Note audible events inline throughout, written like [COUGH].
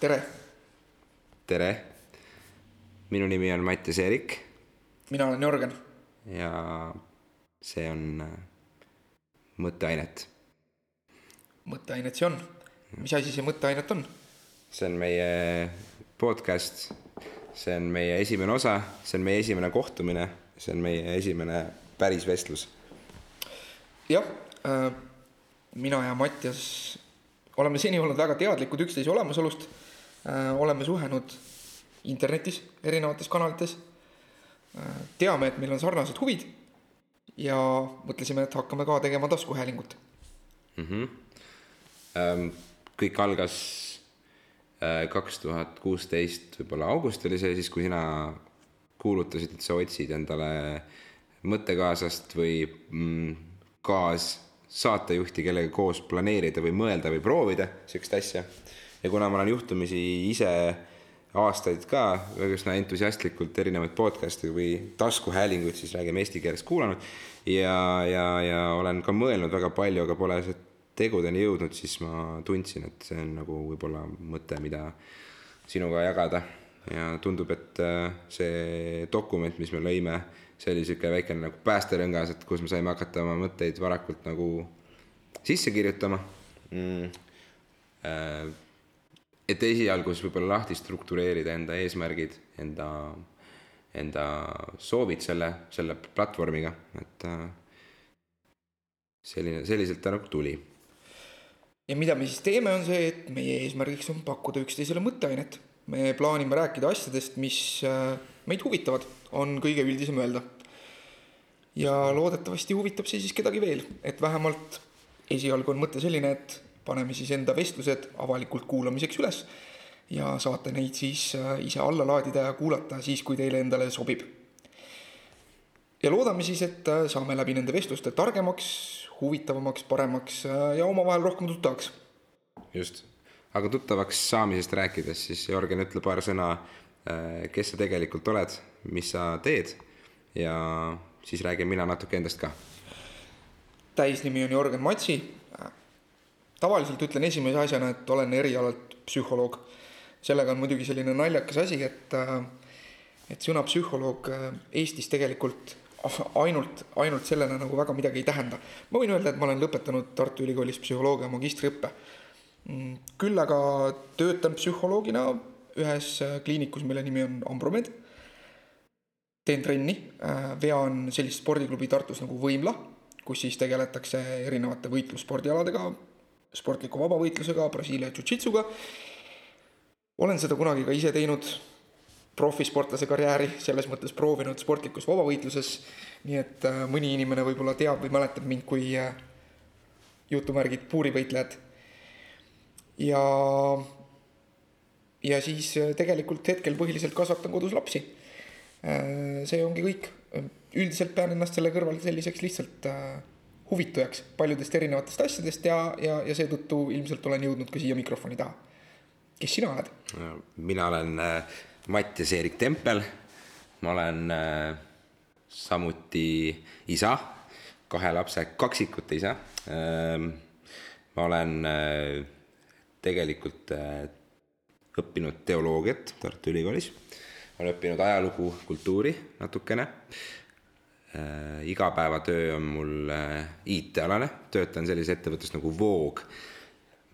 tere, tere, minu nimi on Mattias Eerik mina olen Jörgen. ja see on äh, mõtteainet. mõtteainet see on. mis asi see mõtteainet on? see on meie podcast, see on meie esimene osa, see on meie esimene kohtumine, see on meie esimene päris vestlus. jah äh,, mina ja Mattias oleme seni olnud väga teadlikud üksteise olemasolust. Oleme suhelnud internetis, erinevates kanalites äh,. teame, et meil on sarnased huvid ja mõtlesime, et hakkame ka tegema taskuhäälingut mm. -hmm. Kõik algas kaks tuhat kuusteist, võib-olla august oli see siis, kui sina kuulutasid, et sa otsid endale mõttekaaslast või mm, kaassaatejuhti, kellega koos planeerida või mõelda või proovida sihukest asja. Ja kuna ma olen juhtumisi ise aastaid ka üsna entusiastlikult erinevaid podcast'e või taskuhäälinguid, siis räägime eesti keeles, kuulanud ja, ja, ja olen ka mõelnud väga palju, aga pole tegudeni jõudnud, siis ma tundsin, et see on nagu võib-olla mõte, mida sinuga jagada. ja tundub, et äh, see dokument, mis me lõime, see oli niisugune väikene nagu päästerõngas, et kus me saime hakata oma mõtteid varakult nagu sisse kirjutama mm.. Et esialgu siis võib-olla lahti struktureerida enda eesmärgid, enda, enda soovid selle, selle platvormiga, et äh, selline, selliselt ta nagu tuli ja mida me siis teeme, on see, et meie eesmärgiks on pakkuda üksteisele mõtteainet. me plaanime rääkida asjadest, mis äh, meid huvitavad, on kõige üldisem öelda. ja loodetavasti huvitab see siis kedagi veel, et vähemalt esialgu on mõte selline, et paneme siis enda vestlused avalikult kuulamiseks üles ja saate neid siis äh, ise alla laadida ja kuulata siis, kui teile endale sobib. ja loodame siis, et äh, saame läbi nende vestluste targemaks, huvitavamaks, paremaks äh, ja omavahel rohkem tuttavaks. just, aga tuttavaks saamisest rääkides, siis Jörgen, ütle paar sõna, kes sa tegelikult oled, mis sa teed ja siis räägin mina natuke endast ka. täisnimi on Jörgen Matsi. Tavaliselt ütlen esimese asjana, et olen erialalt psühholoog. sellega on muidugi selline naljakas asi, et, äh, et sõna psühholoog Eestis tegelikult ainult, ainult sellena nagu väga midagi ei tähenda. ma võin öelda, et ma olen lõpetanud Tartu Ülikoolis psühholoogia magistriõppe. Mm, küll aga töötan psühholoogina ühes äh, kliinikus, mille nimi on Ambromed. teen trenni, äh, vean sellist spordiklubi Tartus nagu Võimla, kus siis tegeletakse erinevate võitlusspordialadega, sportliku vabavõitlusega, Brasiilia jiu-jitsuga. olen seda kunagi ka ise teinud profisportlase karjääri selles mõttes proovinud sportlikus vabavõitluses. nii et äh, mõni inimene võib-olla teab või mäletab mind kui äh, jutumärgid puurivõitlejad. ja, ja siis äh, tegelikult hetkel põhiliselt kasvatan kodus lapsi. see ongi kõik, üldiselt pean ennast selle kõrval selliseks lihtsalt huvitujaks paljudest erinevatest asjadest ja, ja, ja seetõttu ilmselt olen jõudnud ka siia mikrofoni taha. kes sina oled? mina olen äh Mattias Eerik Tempel. ma olen äh, samuti isa, kahe lapse kaksikute isa äh,. ma olen äh, tegelikult äh, õppinud teoloogiat Tartu Ülikoolis. olen õppinud ajalugu, kultuuri natukene äh,. Igapäevatöö on mul äh, IT-alane, töötan sellises ettevõttes nagu Voog,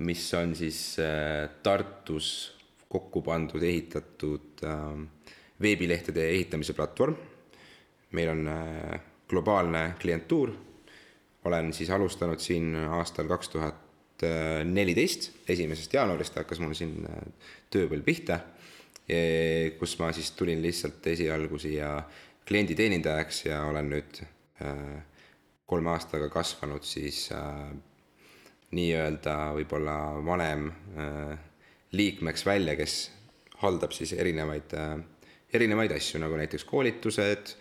mis on siis äh, Tartus kokku pandud, ehitatud äh, veebilehtede ehitamise platvorm. meil on äh, globaalne klientuur. olen siis alustanud siin aastal kaks tuhat neliteist, esimesest jaanuarist hakkas mul siin äh, tööpõld pihta. kus ma siis tulin lihtsalt esialgu siia klienditeenindajaks ja olen nüüd äh, kolme aastaga kasvanud siis äh, nii-öelda võib-olla vanem äh, liikmeks välja, kes haldab siis erinevaid, erinevaid asju, nagu näiteks koolitused,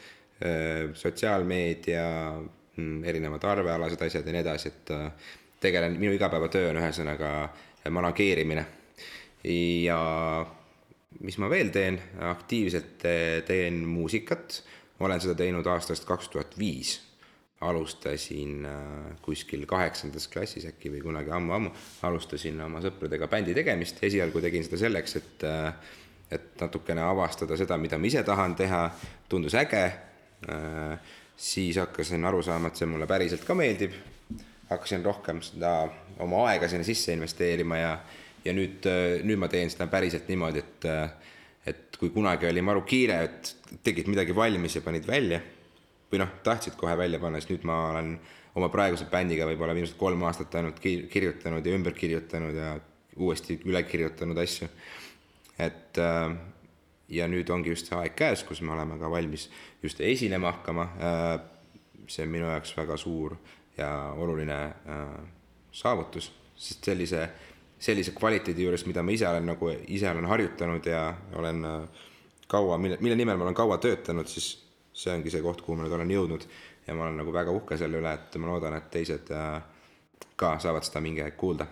sotsiaalmeedia, mm, erinevad arvealased asjad ja nii edasi, et tegelen, minu igapäevatöö on ühesõnaga manageerimine. ja mis ma veel teen, aktiivselt teen muusikat, olen seda teinud aastast kaks tuhat viis. Alustasin äh, kuskil kaheksandas klassis äkki või kunagi ammu-ammu, alustasin oma sõpradega bändi tegemist, esialgu tegin seda selleks, et äh, et natukene avastada seda, mida ma ise tahan teha, tundus äge, siis hakkasin aru saama, et see mulle päriselt ka meeldib, hakkasin rohkem seda oma aega sinna sisse investeerima ja ja nüüd, nüüd ma teen seda päriselt niimoodi, et et kui kunagi oli maru kiire, et tegid midagi valmis ja panid välja või noh, tahtsid kohe välja panna, siis nüüd ma olen oma praeguse bändiga võib-olla viimased kolm aastat ainult kirjutanud ja ümber kirjutanud ja uuesti üle kirjutanud asju. et äh, ja nüüd ongi just see aeg käes, kus me oleme ka valmis just esinema hakkama. Äh, see on minu jaoks väga suur ja oluline äh, saavutus, sest sellise, sellise kvaliteedi juures, mida ma ise olen nagu, ise olen harjutanud ja olen kaua, mille, mille nimel ma olen kaua töötanud, siis see ongi see koht, kuhu ma nüüd olen jõudnud ja ma olen nagu väga uhke selle üle, et ma loodan, et teised äh, ka saavad seda mingi aeg kuulda.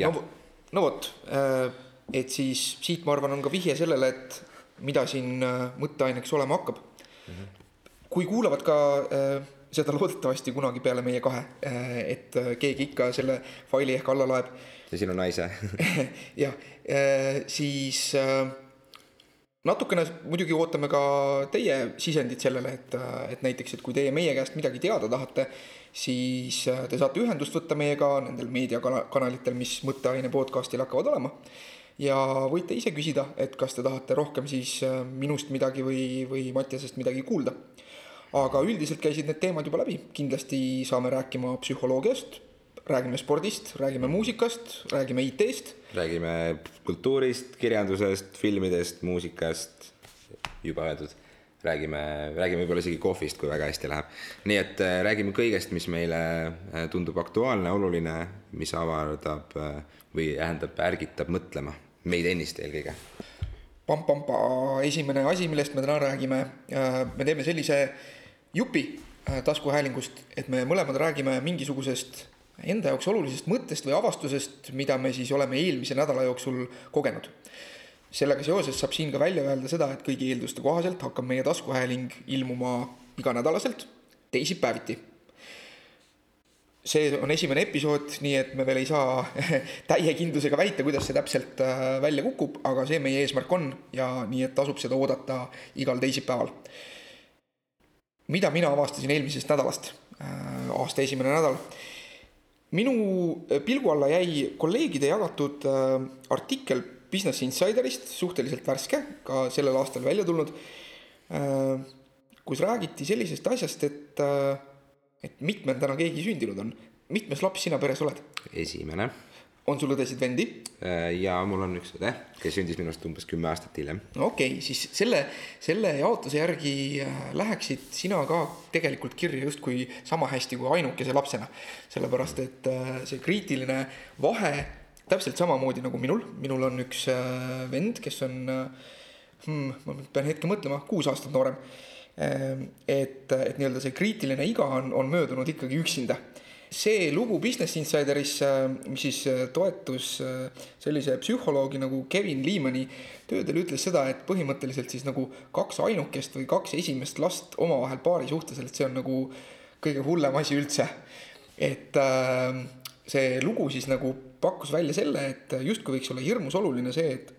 no, no vot, äh, et siis siit ma arvan, on ka vihje sellele, et mida siin äh, mõtteaineks olema hakkab mm. -hmm. kui kuulavad ka seda loodetavasti kunagi peale meie kahe, et keegi ikka selle faili ehk alla laeb. ja sinu naise [LAUGHS] jah, siis natukene muidugi ootame ka teie sisendit sellele, et, et näiteks, et kui teie meie käest midagi teada tahate, siis äh, te saate ühendust võtta meiega nendel meediakanalitel, mis mõtteaine podcast'il hakkavad olema. ja võite ise küsida, et kas te tahate rohkem siis äh, minust midagi või, või Mattiasest midagi kuulda. Aga üldiselt käisid need teemad juba läbi, kindlasti saame rääkima psühholoogiast räägime spordist, räägime muusikast, räägime IT-st. räägime kultuurist, kirjandusest, filmidest, muusikast, juba öeldud. räägime, räägime võib-olla isegi kohvist, kui väga hästi läheb. nii et äh, räägime kõigest, mis meile äh, tundub aktuaalne, oluline, mis avardab äh, või tähendab, ärgitab mõtlema, meid ennist eelkõige pam-pam-pa, esimene asi, millest me täna räägime, me teeme sellise jupi taskuhäälingust, et me mõlemad räägime mingisugusest enda jaoks olulisest mõttest või avastusest, mida me siis oleme eelmise nädala jooksul kogenud. sellega seoses saab siin ka välja öelda seda, et kõigi eelduste kohaselt hakkab meie taskuhääling ilmuma iganädalaselt teisipäeviti. see on esimene episood, nii et me veel ei saa [LAUGHS] täie kindlusega väita, kuidas see täpselt äh, välja kukub, aga see meie eesmärk on ja nii et tasub seda oodata igal teisipäeval. Mida mina avastasin eelmisest nädalast, äh, aasta esimene nädal minu äh, pilgu alla jäi kolleegide jagatud äh, artikkel Business Insiderist, suhteliselt värske, ka sellel aastal välja tulnud, kus räägiti sellisest asjast, et, et mitmendana keegi sündinud on. mitmes laps sina peres oled? esimene on sul õdesid-vendi? Äh, ja mul on üks õde, kes sündis minust umbes kümme aastat hiljem. okei okay,, siis selle, selle jaotuse järgi äh, läheksid sina ka tegelikult kirja justkui sama hästi kui ainukese lapsena. sellepärast, et äh, see kriitiline vahe täpselt samamoodi nagu minul, minul on üks vend, kes on hmm,, ma pean hetke mõtlema, kuus aastat noorem. et, et nii-öelda see kriitiline iga on, on möödunud ikkagi üksinda see lugu Business Insideris, mis siis äh, toetus äh, sellise psühholoogi nagu Kevin Leemani töödel, ütles seda, et põhimõtteliselt siis nagu kaks ainukest või kaks esimest last omavahel paari suhtes, et see on nagu kõige hullem asi üldse. et äh, see lugu siis nagu pakkus välja selle, et justkui võiks olla hirmus oluline see, et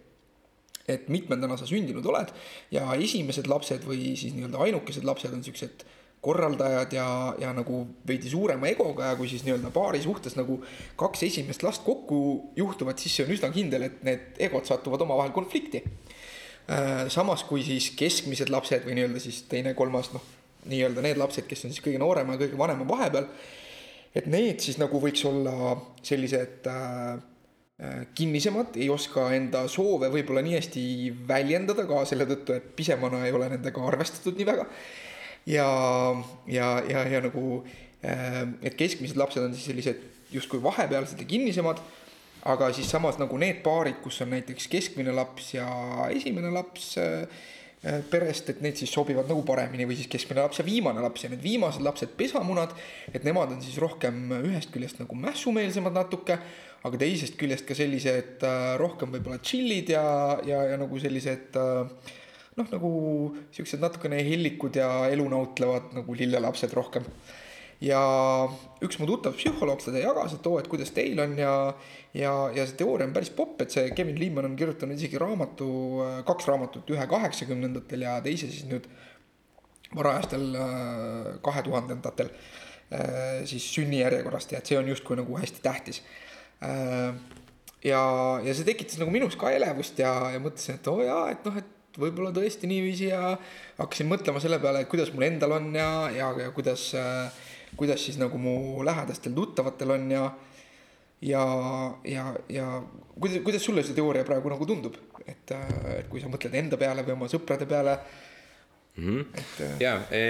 et mitmendana sa sündinud oled ja esimesed lapsed või siis nii-öelda ainukesed lapsed on siuksed korraldajad ja, ja nagu veidi suurema egoga ja kui siis nii-öelda paari suhtes nagu kaks esimest last kokku juhtuvad, siis see on üsna kindel, et need egod satuvad omavahel konflikti. Äh, samas kui siis keskmised lapsed või nii-öelda siis teine, kolmas, noh, nii-öelda need lapsed, kes on siis kõige noorema ja kõige vanema vahepeal, et need siis nagu võiks olla sellised äh, äh, kinnisemad, ei oska enda soove võib-olla nii hästi väljendada ka selle tõttu, et pisemana ei ole nendega arvestatud nii väga ja, ja, ja, ja nagu äh, et keskmised lapsed on siis sellised justkui vahepealsed ja kinnisemad, aga siis samas nagu need paarid, kus on näiteks keskmine laps ja esimene laps äh, äh, perest, et need siis sobivad nagu paremini või siis keskmine laps ja viimane laps ja need viimased lapsed, pesamunad, et nemad on siis rohkem ühest küljest nagu mässumeelsemad natuke, aga teisest küljest ka sellised rohkem võib-olla chill'id ja, ja, ja nagu sellised äh, noh, nagu siuksed natukene hellikud ja elu nautlevad nagu lillelapsed rohkem. ja üks mu tuttav psühholoog seda jagas, et oo, et kuidas teil on ja, ja, ja see teooria on päris popp, et see Kevin Leeman on kirjutanud isegi raamatu, kaks raamatut, ühe kaheksakümnendatel ja teise siis nüüd varajastel kahe tuhandendatel siis sünnijärjekorrast ja et see on justkui nagu hästi tähtis ja, ja see tekitas nagu minus ka elevust ja, ja mõtlesin, et oo oh jaa, et noh, et võib-olla tõesti niiviisi ja hakkasin mõtlema selle peale, et kuidas mul endal on ja, ja, ja kuidas, kuidas siis nagu mu lähedastel tuttavatel on ja ja, ja, ja kuidas, kuidas sulle see teooria praegu nagu tundub, et, et kui sa mõtled enda peale või oma sõprade peale mm? -hmm. et ja e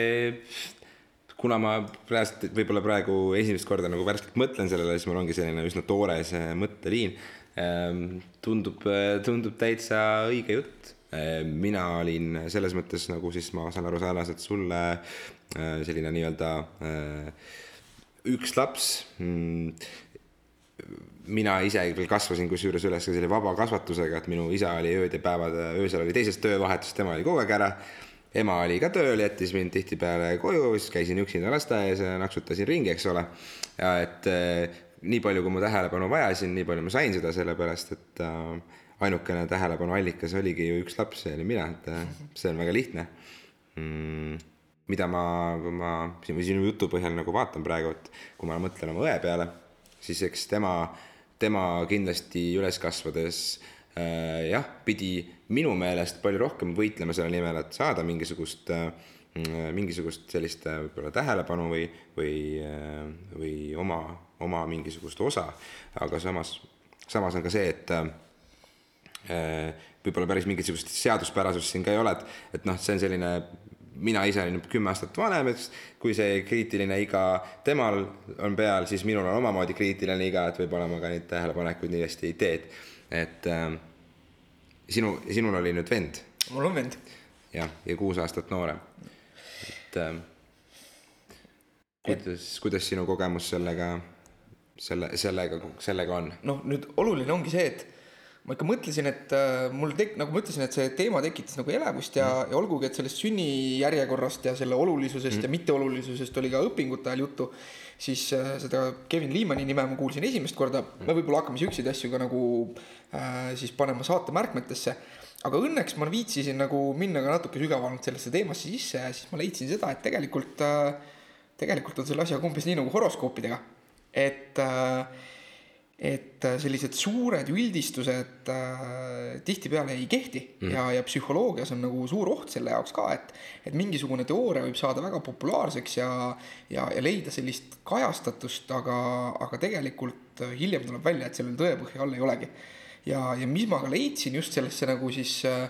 kuna ma praegu, võib-olla praegu esimest korda nagu värskelt mõtlen sellele, siis mul ongi selline üsna toores mõtteliin Ehm, tundub, tundub täitsa õige jutt. Ehm, mina olin selles mõttes nagu siis ma saan aru, sarnaselt sulle äh, selline nii-öelda äh, üks laps. Mm, mina ise veel kasvasin kusjuures üles ka selle vaba kasvatusega, et minu isa oli ööd ja päevad, öösel oli teises töövahetus, tema oli kogu aeg ära ema oli ka tööl, jättis mind tihtipeale koju, siis käisin üksinda lasteaias ja naksutasin ringi, eks ole. et nii palju, kui ma tähelepanu vajasin, nii palju ma sain seda, sellepärast et äh, ainukene tähelepanu allikas oligi ju üks laps, see olin mina, et äh, see on väga lihtne mm,. mida ma, ma sinu jutu põhjal nagu vaatan praegu, et kui ma mõtlen oma õe peale, siis eks tema, tema kindlasti üles kasvades äh, jah, pidi minu meelest palju rohkem võitlema selle nimel, et saada mingisugust äh, mingisugust sellist äh, võib-olla tähelepanu või, või, äh, või oma oma mingisugust osa, aga samas, samas on ka see, et võib-olla päris mingisugust seaduspärasust siin ka ei ole, et, et noh, see on selline mina ise olin kümme aastat vanem, eks, kui see kriitiline iga temal on peal, siis minul on omamoodi kriitiline iga, et võib-olla ma ka neid tähelepanekuid nii hästi ei tee, et, et äh, sinu, sinul oli nüüd vend. mul on vend. jah, ja kuus aastat noorem. et äh, kuidas, kuidas sinu kogemus sellega selle, sellega, sellega on? noh, nüüd oluline ongi see, et ma ikka mõtlesin, et äh, mul tek-, nagu ma ütlesin, et see teema tekitas nagu elevust ja mm., ja olgugi, et sellest sünnijärjekorrast ja selle olulisusest mm. ja mitteolulisusest oli ka õpingute ajal juttu, siis äh, seda Kevin Leemani nime ma kuulsin esimest korda mm., me võib-olla hakkame siukseid asju ka nagu äh, siis panema saate märkmetesse aga õnneks ma viitsisin nagu minna ka natuke sügavamalt sellesse teemasse sisse ja siis ma leidsin seda, et tegelikult äh,, tegelikult on selle asjaga umbes nii nagu horoskoopidega et, äh, et sellised suured üldistused äh, tihtipeale ei kehti mm. ja, ja psühholoogias on nagu suur oht selle jaoks ka, et, et mingisugune teooria võib saada väga populaarseks ja, ja, ja leida sellist kajastatust, aga, aga tegelikult hiljem tuleb välja, et sellel tõepõhja all ei olegi. ja, ja mis ma ka leidsin just sellesse nagu siis äh,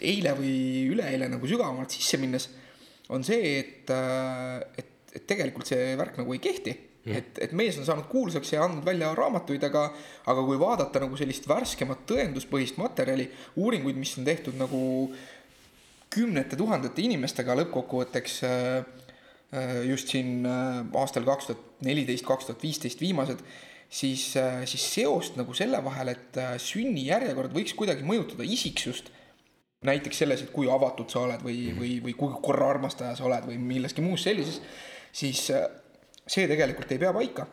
eile või üleeile nagu sügavamalt sisse minnes, on see, et, et, et tegelikult see värk nagu ei kehti. Et, et mees on saanud kuulsaks ja andnud välja raamatuid, aga, aga kui vaadata nagu sellist värskemat tõenduspõhist materjali, uuringuid, mis on tehtud nagu kümnete tuhandete inimestega lõppkokkuvõtteks äh, äh, just siin äh, aastal kaks tuhat neliteist, kaks tuhat viisteist viimased, siis, siis seost nagu selle vahel, et sünnijärjekord võiks kuidagi mõjutada isiksust näiteks selles, et kui avatud sa oled või, mm. või, või kui korraarmastaja sa oled või milleski muus sellises, siis see tegelikult ei pea paika.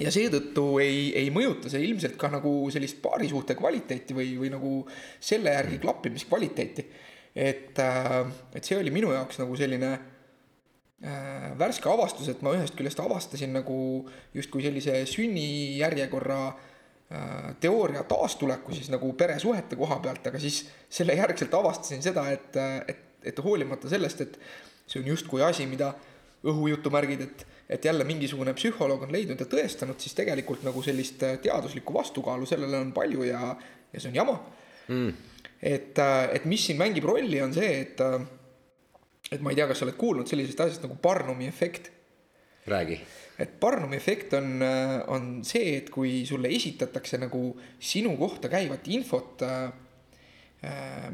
ja seetõttu ei, ei mõjuta see ilmselt ka nagu sellist paarisuhte kvaliteeti või, või nagu selle järgi klappimiskvaliteeti. et, äh, et see oli minu jaoks nagu selline äh, värske avastus, et ma ühest küljest avastasin nagu justkui sellise sünnijärjekorra äh, teooria taastuleku siis nagu peresuhete koha pealt, aga siis selle järgselt avastasin seda, et, et, et hoolimata sellest, et see on justkui asi, mida õhujutumärgid, et, et jälle mingisugune psühholoog on leidnud ja tõestanud, siis tegelikult nagu sellist äh, teaduslikku vastukaalu sellele on palju ja, ja see on jama mm.. et, äh, et mis siin mängib rolli, on see, et, äh, et ma ei tea, kas sa oled kuulnud sellisest asjast nagu Barnumi efekt. räägi. et Barnumi efekt on, on see, et kui sulle esitatakse nagu sinu kohta käivat infot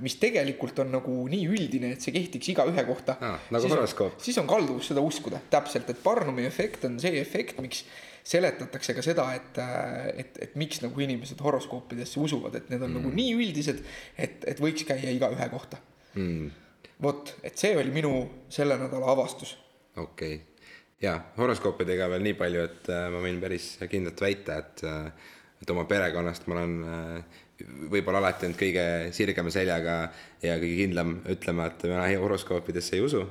mis tegelikult on nagu nii üldine, et see kehtiks igaühe kohta ah,. nagu horoskoop. siis on kalduvus seda uskuda, täpselt, et Barnumi efekt on see efekt, miks seletatakse ka seda, et, et, et miks nagu inimesed horoskoopidesse usuvad, et need on mm. nagu nii üldised, et, et võiks käia igaühe kohta mm.. vot, et see oli minu selle nädala avastus. okei okay., ja horoskoopidega veel nii palju, et äh, ma võin päris kindlalt väita, et äh, et oma perekonnast ma olen äh, võib-olla alati olnud kõige sirgema seljaga ja kõige kindlam ütlema, et mina horoskoopidesse ei usu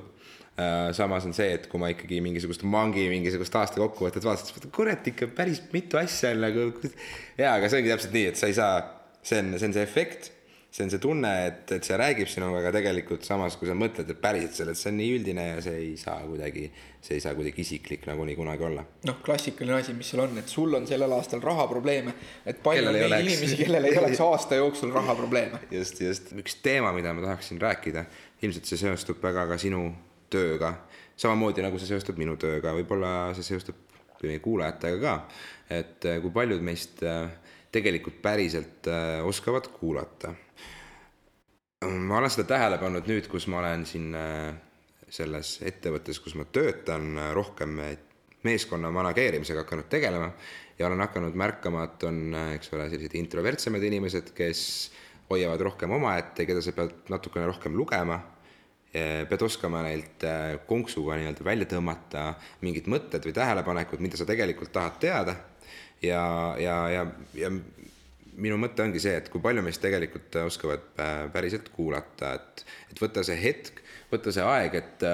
Äh, samas on see, et kui ma ikkagi mingisugust mangi mingisugust aasta kokkuvõtet vaatasin, siis kurat ikka päris mitu asja on nagu. ja, aga see ongi täpselt nii, et sa ei saa, see on, see on see efekt, see on see tunne, et, et see räägib sinuga, aga tegelikult samas, kui sa mõtled, et päriselt selle, et see on nii üldine ja see ei saa kuidagi, see ei saa kuidagi isiklik nagunii kunagi olla. noh, klassikaline asi, mis seal on, et sul on sellel aastal rahaprobleeme, et palju on neid inimesi, kellel ei oleks [LAUGHS] aasta jooksul rahaprobleeme. just, just üks teema, mida ma tahaksin rääkida, ilmselt see seostub väga ka sinu tööga, samamoodi nagu see seostub minu tööga, võib-olla see seostub meie kuulajatega ka, et äh, kui paljud meist äh, tegelikult päriselt äh, oskavad kuulata. Ma olen seda tähele pannud nüüd, kus ma olen siin selles ettevõttes, kus ma töötan, rohkem meeskonna manageerimisega hakanud tegelema ja olen hakanud märkama, et on, eks ole, sellised introvertsemad inimesed, kes hoiavad rohkem omaette, keda sa pead natukene rohkem lugema pead oskama neilt konksuga nii-öelda välja tõmmata mingid mõtted või tähelepanekud, mida sa tegelikult tahad teada. ja, ja, ja, ja minu mõte ongi see, et kui palju meist tegelikult oskavad eh, päriselt kuulata, et, et võtta see hetk, võtta see aeg, et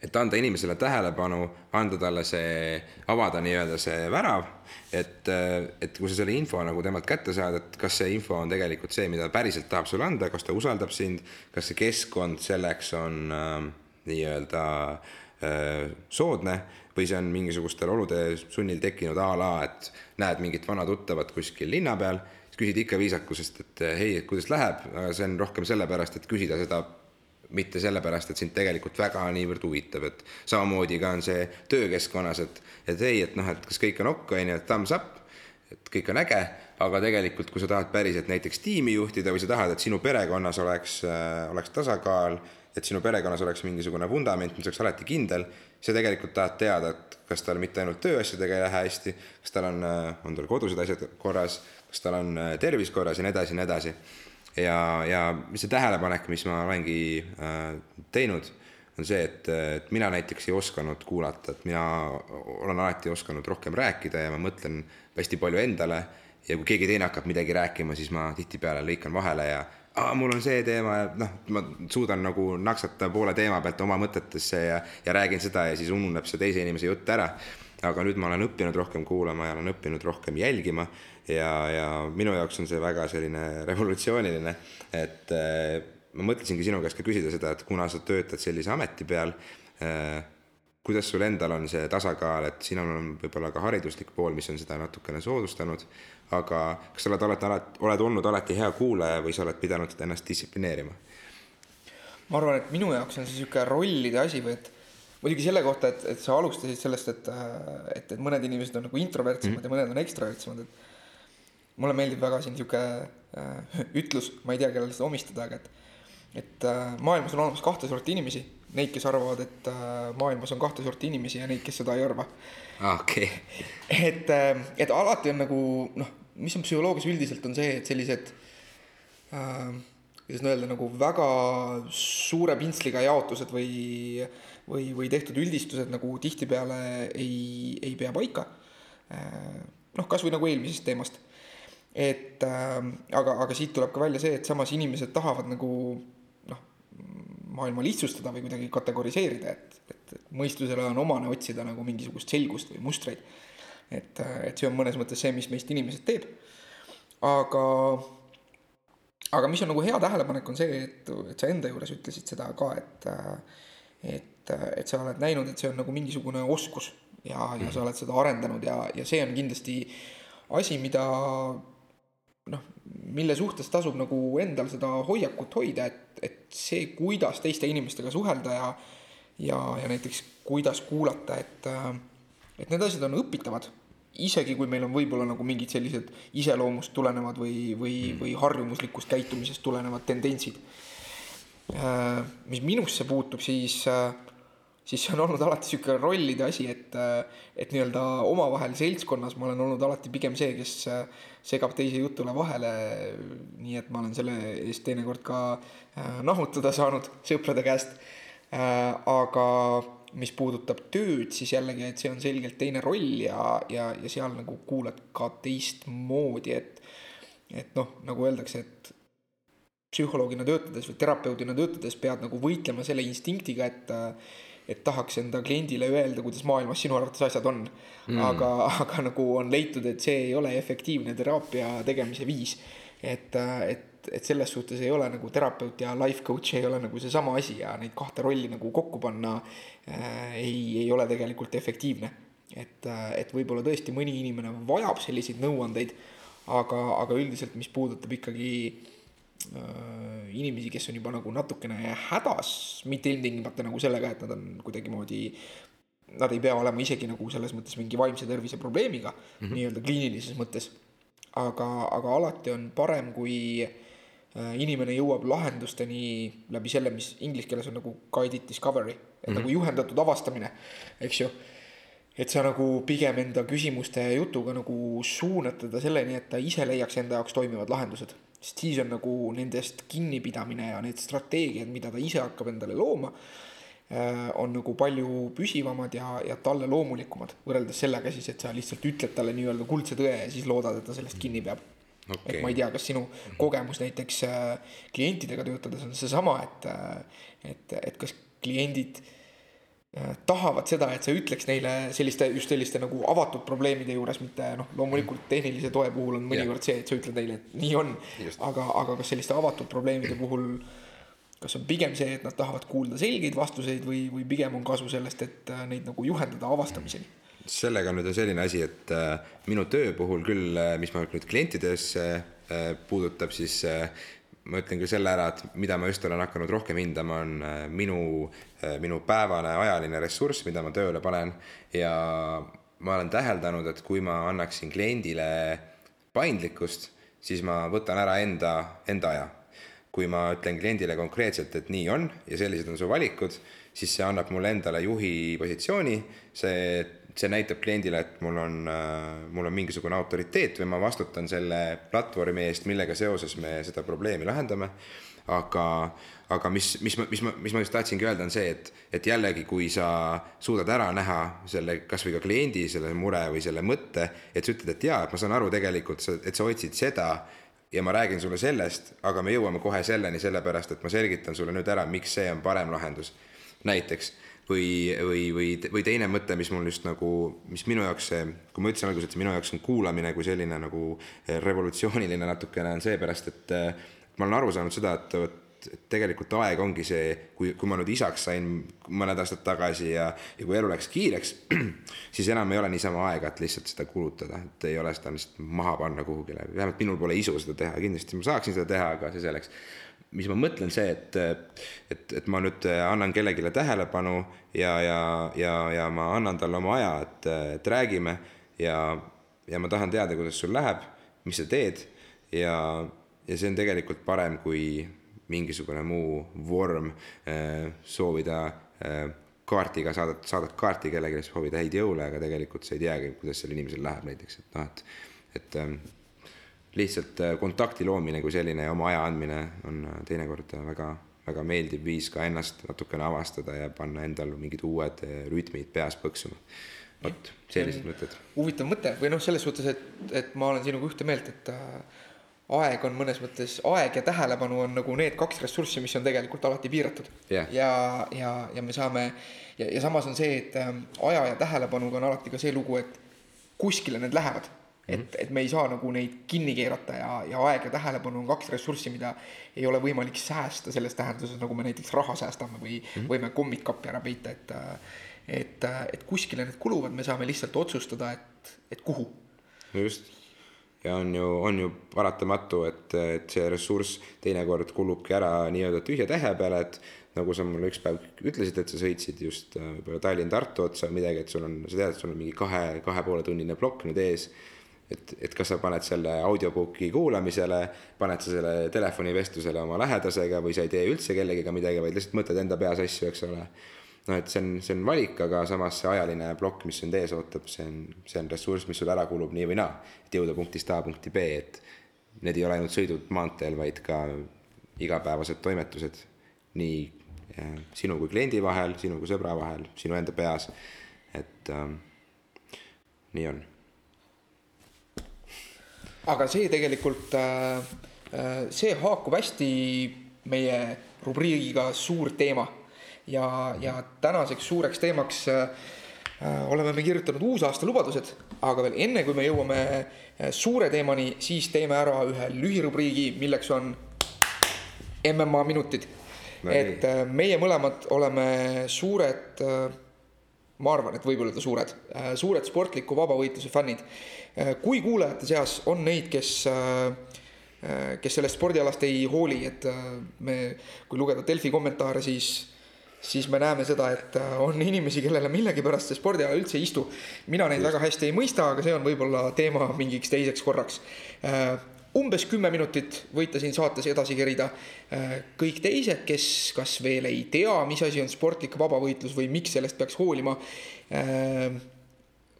et anda inimesele tähelepanu, anda talle see, avada nii-öelda see värav, et, et kui sa selle info nagu temalt kätte saad, et kas see info on tegelikult see, mida päriselt tahab sulle anda, kas ta usaldab sind, kas see keskkond selleks on äh, nii-öelda äh, soodne või see on mingisugustel olude sunnil tekkinud a la, et näed mingit vana tuttavat kuskil linna peal, siis küsid ikka viisakusest, et hei, et kuidas läheb, aga see on rohkem sellepärast, et küsida seda mitte sellepärast, et sind tegelikult väga niivõrd huvitab, et samamoodi ka on see töökeskkonnas, et, et ei, et noh, et kas kõik on ok, on ju, et thumbs up, et kõik on äge, aga tegelikult, kui sa tahad päriselt näiteks tiimi juhtida või sa tahad, et sinu perekonnas oleks äh,, oleks tasakaal, et sinu perekonnas oleks mingisugune vundament, mis oleks alati kindel, sa tegelikult tahad teada, et kas tal mitte ainult tööasjadega ei lähe hästi, kas tal on, äh, on tal kodused asjad korras, kas tal on äh, tervis korras ja nii edasi ja nii edasi. Ja, ja see tähelepanek, mis ma olengi äh, teinud, on see, et, et mina näiteks ei osanud kuulata, et mina olen alati osanud rohkem rääkida ja ma mõtlen hästi palju endale ja kui keegi teine hakkab midagi rääkima, siis ma tihtipeale lõikan vahele ja aa, mul on see teema ja noh, ma suudan nagu naksata poole teema pealt oma mõtetesse ja, ja räägin seda ja siis ununeb see teise inimese jutt ära. aga nüüd ma olen õppinud rohkem kuulama ja olen õppinud rohkem jälgima ja, ja minu jaoks on see väga selline revolutsiooniline, et äh, ma mõtlesingi sinu käest ka küsida seda, et kuna sa töötad sellise ameti peal äh,, kuidas sul endal on see tasakaal, et sinul on võib-olla ka hariduslik pool, mis on seda natukene soodustanud, aga kas sa oled alati, alati, oled olnud alati hea kuulaja või sa oled pidanud ennast distsiplineerima? ma arvan, et minu jaoks on see niisugune rollide asi või et muidugi selle kohta, et, et sa alustasid sellest, et, et, et mõned inimesed on nagu introvertsemad mm. ja mõned on ekstravertsemad, et mulle meeldib väga siin sihuke äh, ütlus, ma ei tea, kellele seda omistada, aga et, et äh, maailmas on olemas kahte sorti inimesi. Neid, kes arvavad, et äh, maailmas on kahte sorti inimesi ja neid, kes seda ei arva. okei okay.. et äh,, et alati on nagu noh, mis on psühholoogias üldiselt on see, et sellised äh, kuidas öelda, nagu väga suure pintsliga jaotused või, või, või tehtud üldistused nagu tihtipeale ei, ei pea paika. Äh, noh, kasvõi nagu eelmisest teemast et äh, aga, aga siit tuleb ka välja see, et samas inimesed tahavad nagu maailma lihtsustada või kuidagi kategoriseerida, et, et, et mõistusele on omane otsida nagu mingisugust selgust või mustreid. et, et see on mõnes mõttes see, mis meist inimesed teeb. aga, aga mis on nagu hea tähelepanek, on see, et, et sa enda juures ütlesid seda ka, et et, et sa oled näinud, et see on nagu mingisugune oskus ja, ja sa oled seda arendanud ja, ja see on kindlasti asi, mida noh, mille suhtes tasub nagu endal seda hoiakut hoida, et, et see, kuidas teiste inimestega suhelda ja ja, ja näiteks kuidas kuulata, et et need asjad on õpitavad, isegi kui meil on võib-olla nagu mingid sellised iseloomust tulenevad või, või mm., või harjumuslikust käitumisest tulenevad tendentsid. mis minusse puutub, siis siis see on olnud alati sihuke rollide asi, et, et nii-öelda omavahel seltskonnas ma olen olnud alati pigem see, kes segab teise jutule vahele. nii et ma olen selle eest teinekord ka äh, nahutada saanud sõprade käest. Äh, aga mis puudutab tööd, siis jällegi, et see on selgelt teine roll ja, ja, ja seal nagu kuulad ka teistmoodi, et, et noh, nagu öeldakse, et psühholoogina töötades või terapeudina töötades pead nagu võitlema selle instinktiga, et et tahaks enda kliendile öelda, kuidas maailmas sinu arvates asjad on mm.. aga, aga nagu on leitud, et see ei ole efektiivne teraapia tegemise viis. et, et et selles suhtes ei ole nagu terapeut ja life coach ei ole nagu seesama asi ja neid kahte rolli nagu kokku panna äh, ei, ei ole tegelikult efektiivne. et, et võib-olla tõesti mõni inimene vajab selliseid nõuandeid, aga, aga üldiselt, mis puudutab ikkagi äh, inimesi, kes on juba nagu natukene hädas, mitte ilmtingimata nagu sellega, et nad on kuidagimoodi nad ei pea olema isegi nagu selles mõttes mingi vaimse tervise probleemiga mm -hmm. nii-öelda kliinilises mõttes. aga, aga alati on parem, kui äh, Äh, inimene jõuab lahendusteni läbi selle, mis inglise keeles on nagu guided discovery, et mm -hmm. nagu juhendatud avastamine, eks ju. et sa nagu pigem enda küsimuste ja jutuga nagu suunad teda selleni, et ta ise leiaks enda jaoks toimivad lahendused. Sest siis on nagu nendest kinnipidamine ja need strateegiad, mida ta ise hakkab endale looma, äh, on nagu palju püsivamad ja, ja talle loomulikumad, võrreldes sellega siis, et sa lihtsalt ütled talle nii-öelda kuldse tõe ja siis loodad, et ta sellest kinni peab. Okay.. et ma ei tea, kas sinu kogemus näiteks äh, klientidega töötades on seesama, et, äh, et, et kas kliendid äh, tahavad seda, et sa ütleks neile selliste, just selliste nagu avatud probleemide juures, mitte noh, loomulikult tehnilise toe puhul on mõnikord see, et sa ütled neile, et nii on. aga, aga kas selliste avatud probleemide puhul, kas on pigem see, et nad tahavad kuulda selgeid vastuseid või, või pigem on kasu sellest, et neid nagu juhendada avastamiseni? sellega nüüd on selline asi, et äh, minu töö puhul küll, äh, mis ma nüüd klientidesse äh, puudutab, siis ma ütlen küll selle ära, et mida ma just olen hakanud rohkem hindama, on minu, minu päevane ajaline ressurss, mida ma tööle panen ja ma olen täheldanud, et kui ma annaksin kliendile paindlikkust, siis ma võtan ära enda, enda aja. kui ma ütlen kliendile konkreetselt, et nii on ja sellised on su valikud, siis see annab mulle endale juhi positsiooni, see see näitab kliendile, et mul on, äh, mul on mingisugune autoriteet või ma vastutan selle platvormi eest, millega seoses me seda probleemi lahendame. aga, aga mis, mis ma, mis ma, mis ma just tahtsingi öelda, on see, et, et jällegi, kui sa suudad ära näha selle kasvõi ka kliendi selle mure või selle mõtte, et sa ütled, et jaa, et ma saan aru tegelikult, et sa otsid seda ja ma räägin sulle sellest, aga me jõuame kohe selleni, sellepärast et ma selgitan sulle nüüd ära, miks see on parem lahendus. näiteks või, või, või, või teine mõte, mis mul just nagu, mis minu jaoks see, kui ma ütlesin alguses, et minu jaoks on kuulamine kui selline nagu eh, revolutsiooniline natukene on seepärast, et eh, ma olen aru saanud seda, et vot tegelikult aeg ongi see, kui, kui ma nüüd isaks sain mõned aastad tagasi ja, ja kui elu läks kiireks, [CLEARS THROAT] siis enam ei ole niisama aega, et lihtsalt seda kulutada, et ei ole seda lihtsalt maha panna kuhugile, vähemalt minul pole isu seda teha, kindlasti ma saaksin seda teha, aga see selleks mis ma mõtlen, see, et, et, et ma nüüd annan kellelegi tähelepanu ja, ja, ja, ja ma annan talle oma aja, et, et räägime ja, ja ma tahan teada, kuidas sul läheb, mis sa teed. Ja, ja see on tegelikult parem kui mingisugune muu vorm eh, soovida eh, kaardiga saadad, saadad kaarti kellelegi, soovida häid jõule, aga tegelikult sa ei teagi, kuidas sellel inimesel läheb näiteks, et noh, et, et lihtsalt äh, kontakti loomine kui selline ja oma aja andmine on äh, teinekord äh, väga, väga meeldiv viis ka ennast natukene avastada ja panna endal mingid uued rütmid peas põksuma. vot, sellised mõtted. huvitav mõte või noh, selles suhtes, et, et ma olen sinuga ühte meelt, et aeg on mõnes mõttes, aeg ja tähelepanu on nagu need kaks ressurssi, mis on tegelikult alati piiratud yeah.. ja, ja, ja me saame ja, ja samas on see, et aja ja tähelepanuga on alati ka see lugu, et kuskile need lähevad et, mhm. et me ei saa nagu neid kinni keerata ja, ja aeg ja tähelepanu on kaks ressurssi, mida ei ole võimalik säästa selles tähenduses, nagu me näiteks raha säästame või mm -hmm. võime kommikappi ära peita, et et, et kuskile need kuluvad, me saame lihtsalt otsustada, et, et kuhu. no just ja on ju, on ju paratamatu, et, et see ressurss teinekord kulubki ära nii-öelda tühja tähe peale, et nagu sa mulle üks päev ütlesid, et sa sõitsid just äh, võib-olla Tallinn-Tartu otsa midagi, et sul on, sa tead, et sul on mingi kahe, kahe poole tunnine plokk nüüd ees et, et kas sa paned selle audiobook'i kuulamisele, paned sa selle telefonivestlusele oma lähedasega või sa ei tee üldse kellegiga midagi, vaid lihtsalt mõtled enda peas asju, eks ole. noh, et see on, see on valik, aga samas see ajaline plokk, mis sind ees ootab, see on, see on ressurss, mis sul ära kulub nii või naa, et jõuda punktist A punkti B, et need ei ole ainult sõidud maanteel, vaid ka igapäevased toimetused nii eh, sinu kui kliendi vahel, sinu kui sõbra vahel, sinu enda peas, et ähm, nii on. Aga see tegelikult äh,, see haakub hästi meie rubriigiga Suur teema ja, ja tänaseks suureks teemaks äh, oleme me kirjutanud uusaasta lubadused, aga veel enne, kui me jõuame äh, suure teemani, siis teeme ära ühe lühirubriigi, milleks on MMA minutid no,. et äh, meie mõlemad oleme suured äh, ma arvan, et võib olla suured, äh, suured sportliku vabavõitluse fännid. Äh, kui kuulajate seas on neid, kes, äh, kes sellest spordialast ei hooli, et me, kui lugeda Delfi kommentaare, siis, siis me näeme seda, et on inimesi, kellele millegipärast see spordiala üldse ei istu. mina neid väga hästi ei mõista, aga see on võib-olla teema mingiks teiseks korraks umbes kümme minutit võite siin saates edasi kerida. kõik teised, kes kas veel ei tea, mis asi on sportlik vabavõitlus või miks sellest peaks hoolima.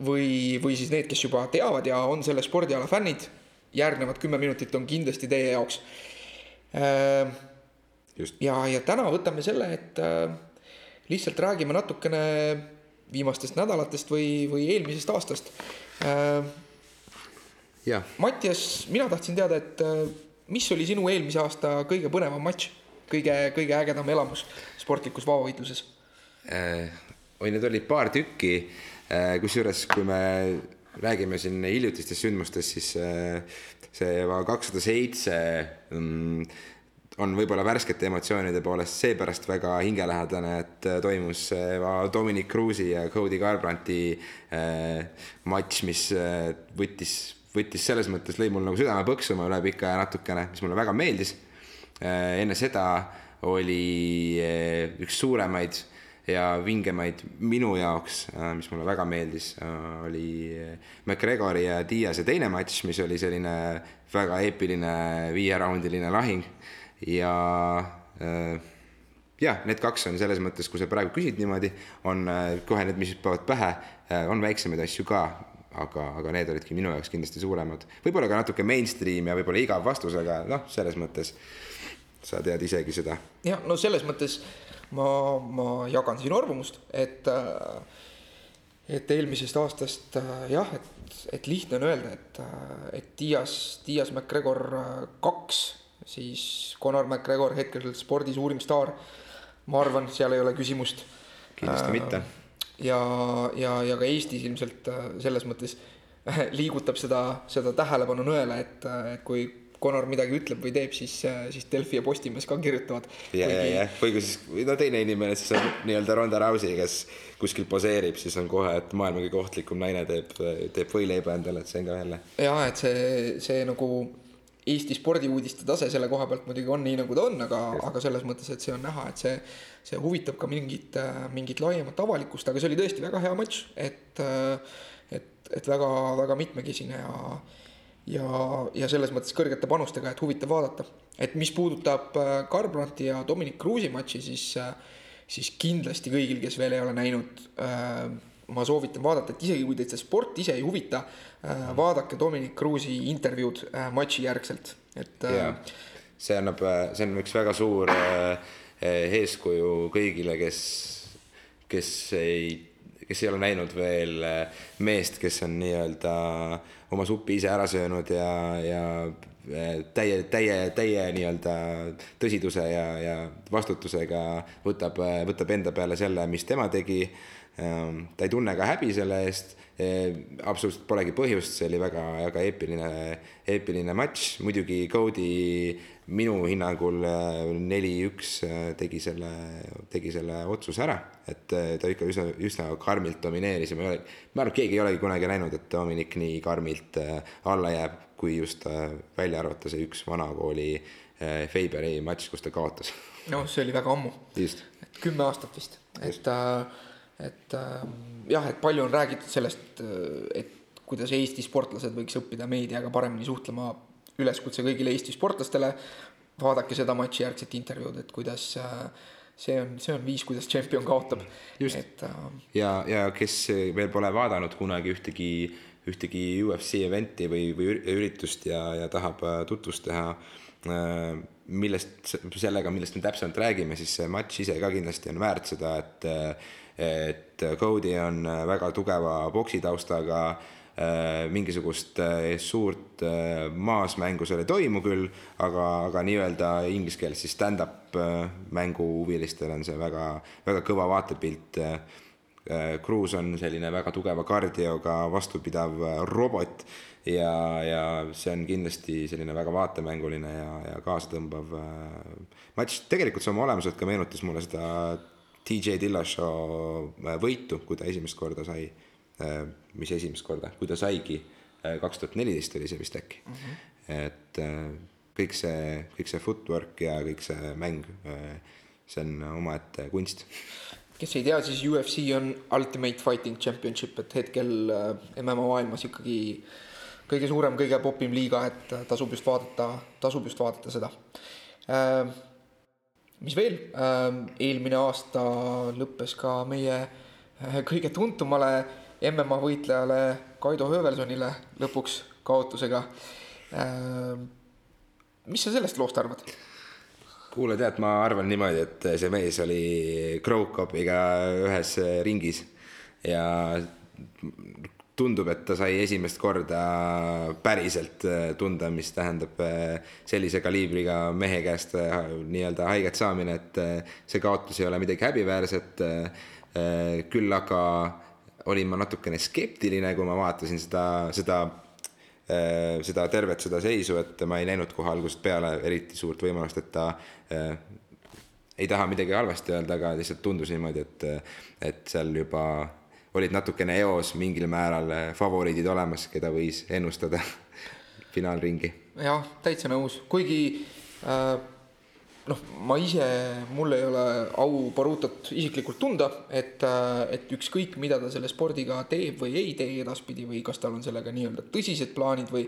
Või, või siis need, kes juba teavad ja on selle spordiala fännid. järgnevad kümme minutit on kindlasti teie jaoks. ja, ja täna võtame selle, et lihtsalt räägime natukene viimastest nädalatest või, või eelmisest aastast Mattias, mina tahtsin teada, et äh, mis oli sinu eelmise aasta kõige põnevam matš, kõige, kõige ägedam elamus sportlikus vabavõitluses äh,? oi, neid oli paar tükki äh,, kusjuures kui me räägime siin hiljutistest sündmustest, siis äh, see kakssada seitse mm, on võib-olla värskete emotsioonide poolest seepärast väga hingelähedane, et äh, toimus Dominic Cruise'i ja Cody Garbranti äh, matš, mis äh, võttis võttis selles mõttes, lõi mul nagu südame põksuma üle pika aja natukene, mis mulle väga meeldis. Äh, enne seda oli äh, üks suuremaid ja vingemaid minu jaoks, äh, mis mulle väga meeldis, oli McGregori ja Diaz'e teine matš, mis oli selline väga eepiline viieraundiline lahing ja jah, need kaks on selles mõttes, kui sa praegu küsid niimoodi, on kohe need, mis hüppavad pähe, on väiksemaid asju ka, aga, aga need olidki minu jaoks kindlasti suuremad. võib-olla ka natuke mainstream ja võib-olla igav vastus, aga noh, selles mõttes sa tead isegi seda. jah, no selles mõttes ma, ma jagan sinu arvamust, et, et eelmisest aastast jah, et, et lihtne on öelda, et, et Dias, Dias McGregor kaks, siis Conor McGregor hetkel spordi suurim staar. ma arvan, seal ei ole küsimust. kindlasti mitte ja, ja, ja ka Eestis ilmselt äh, selles mõttes [LAUGHS] liigutab seda, seda tähelepanu nõele, et, äh, et kui Conor midagi ütleb või teeb, siis, äh, siis Delfi ja Postimees ka kirjutavad. ja ja, ja, või kui siis, no teine inimene siis on nii-öelda Ronda Rousey, kes kuskil poseerib, siis on kohe, et maailma kõige ohtlikum naine teeb, teeb võileiba endale, et see on ka jälle. ja, et see, see nagu Eesti spordiuudiste tase selle koha pealt muidugi on nii, nagu ta on, aga, aga selles mõttes, et see on näha, et see, see huvitab ka mingit, mingit laiemat avalikkust, aga see oli tõesti väga hea matš, et, et, et väga, väga mitmekesine ja, ja, ja selles mõttes kõrgete panustega, et huvitav vaadata. et mis puudutab Garbranti ja Dominic Cruise'i matši, siis, siis kindlasti kõigil, kes veel ei ole näinud ma soovitan vaadata, et isegi kui teid see sport ise ei huvita, äh, vaadake Dominic Cruise'i intervjuud äh, matši järgselt, et. Äh, see annab, see on üks väga suur eeskuju kõigile, kes, kes ei, kes ei ole näinud veel meest, kes on nii-öelda oma supi ise ära söönud ja, ja täie, täie, täie nii-öelda tõsiduse ja, ja vastutusega võtab, võtab enda peale selle, mis tema tegi. Ehm, ta ei tunne ka häbi selle eest, ehm, absoluutselt polegi põhjust, see oli väga, väga eepiline, eepiline matš, muidugi Cody minu hinnangul äh, neli-üks äh, tegi selle, tegi selle otsuse ära, et äh, ta ikka üsna, üsna karmilt domineeris ja ma ei ole, ma arvan, et keegi ei olegi kunagi näinud, et Dominic nii karmilt alla jääb, kui just välja arvata see üks vanakooli Faberi matš, kus ta kaotas. noh, see oli väga ammu. kümme aastat vist, et et jah, et palju on räägitud sellest, et kuidas Eesti sportlased võiks õppida meediaga paremini suhtlema. Üleskutse kõigile Eesti sportlastele, vaadake seda matši järgset intervjuud, et kuidas äh, see on, see on viis, kuidas tšempion kaotab. et äh.... ja, ja kes veel pole vaadanud kunagi ühtegi, ühtegi UFC event'i või, või üritust ja, ja tahab äh, tutvust teha äh, millest, sellega, millest me täpsemalt räägime, siis see matš ise ka kindlasti on väärt seda, et et Cody on väga tugeva poksitaustaga Äh, mingisugust äh, suurt äh, maasmängu seal ei toimu küll, aga, aga nii-öelda inglise keeles siis stand-up mänguhuvilistel on see väga, väga kõva vaatepilt. Cruise on selline väga tugeva kardioga vastupidav robot ja, ja see on kindlasti selline väga vaatemänguline ja, ja kaasatõmbav matš. tegelikult see oma olemuselt ka meenutas mulle seda DJ Dillashaw võitu, kui ta esimest korda sai Äh, mis esimest korda, kui ta saigi, äh, kaks tuhat neliteist oli see vist äkki mm. -hmm. et äh, kõik see, kõik see footwork ja kõik see mäng, see on omaette kunst. kes ei tea, siis UFC on Ultimate Fighting Championship, et hetkel MMA maailmas ikkagi kõige suurem, kõige popim liiga, et tasub just vaadata, tasub just vaadata seda. mis veel, eelmine aasta lõppes ka meie kõige tuntumale MMA võitlejale Kaido Höövelsonile lõpuks kaotusega. Äh, mis sa sellest loost arvad? kuule, tead, ma arvan niimoodi, et see mees oli Krokopiga ühes ringis ja tundub, et ta sai esimest korda päriselt tunda, mis tähendab sellise kaliibriga mehe käest nii-öelda haiget saamine, et see kaotus ei ole midagi häbiväärset. küll aga olin ma natukene skeptiline, kui ma vaatasin seda, seda äh, seda tervet seda seisu, et ma ei näinud kohe algusest peale eriti suurt võimalust, et ta äh, ei taha midagi halvasti öelda, aga lihtsalt tundus niimoodi, et, et seal juba olid natukene eos mingil määral favoriidid olemas, keda võis ennustada [LAUGHS] finaalringi. jah, täitsa nõus, kuigi äh noh, ma ise, mul ei ole au Barutot isiklikult tunda, et, äh, et ükskõik, mida ta selle spordiga teeb või ei tee edaspidi või kas tal on sellega nii-öelda tõsised plaanid või,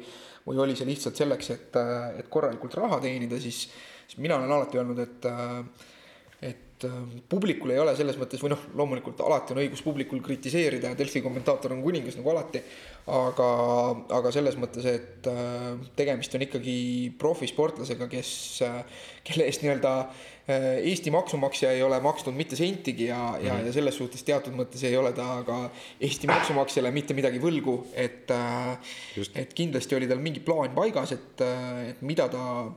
või oli see lihtsalt selleks, et, äh, et korralikult raha teenida, siis, siis mina olen alati öelnud, et äh, publikul ei ole selles mõttes või noh, loomulikult alati on õigus publikul kritiseerida ja Delfi kommentaator on kuningas nagu alati, aga, aga selles mõttes, et äh, tegemist on ikkagi profisportlasega, kes, äh, kelle eest nii-öelda äh, Eesti maksumaksja ei ole maksnud mitte sentigi ja mm, -hmm. ja, mhm. ja selles suhtes teatud mõttes ei ole ta ka Eesti maksumaksjale mitte midagi võlgu, et, et kindlasti oli tal mingi plaan paigas, et, et mida ta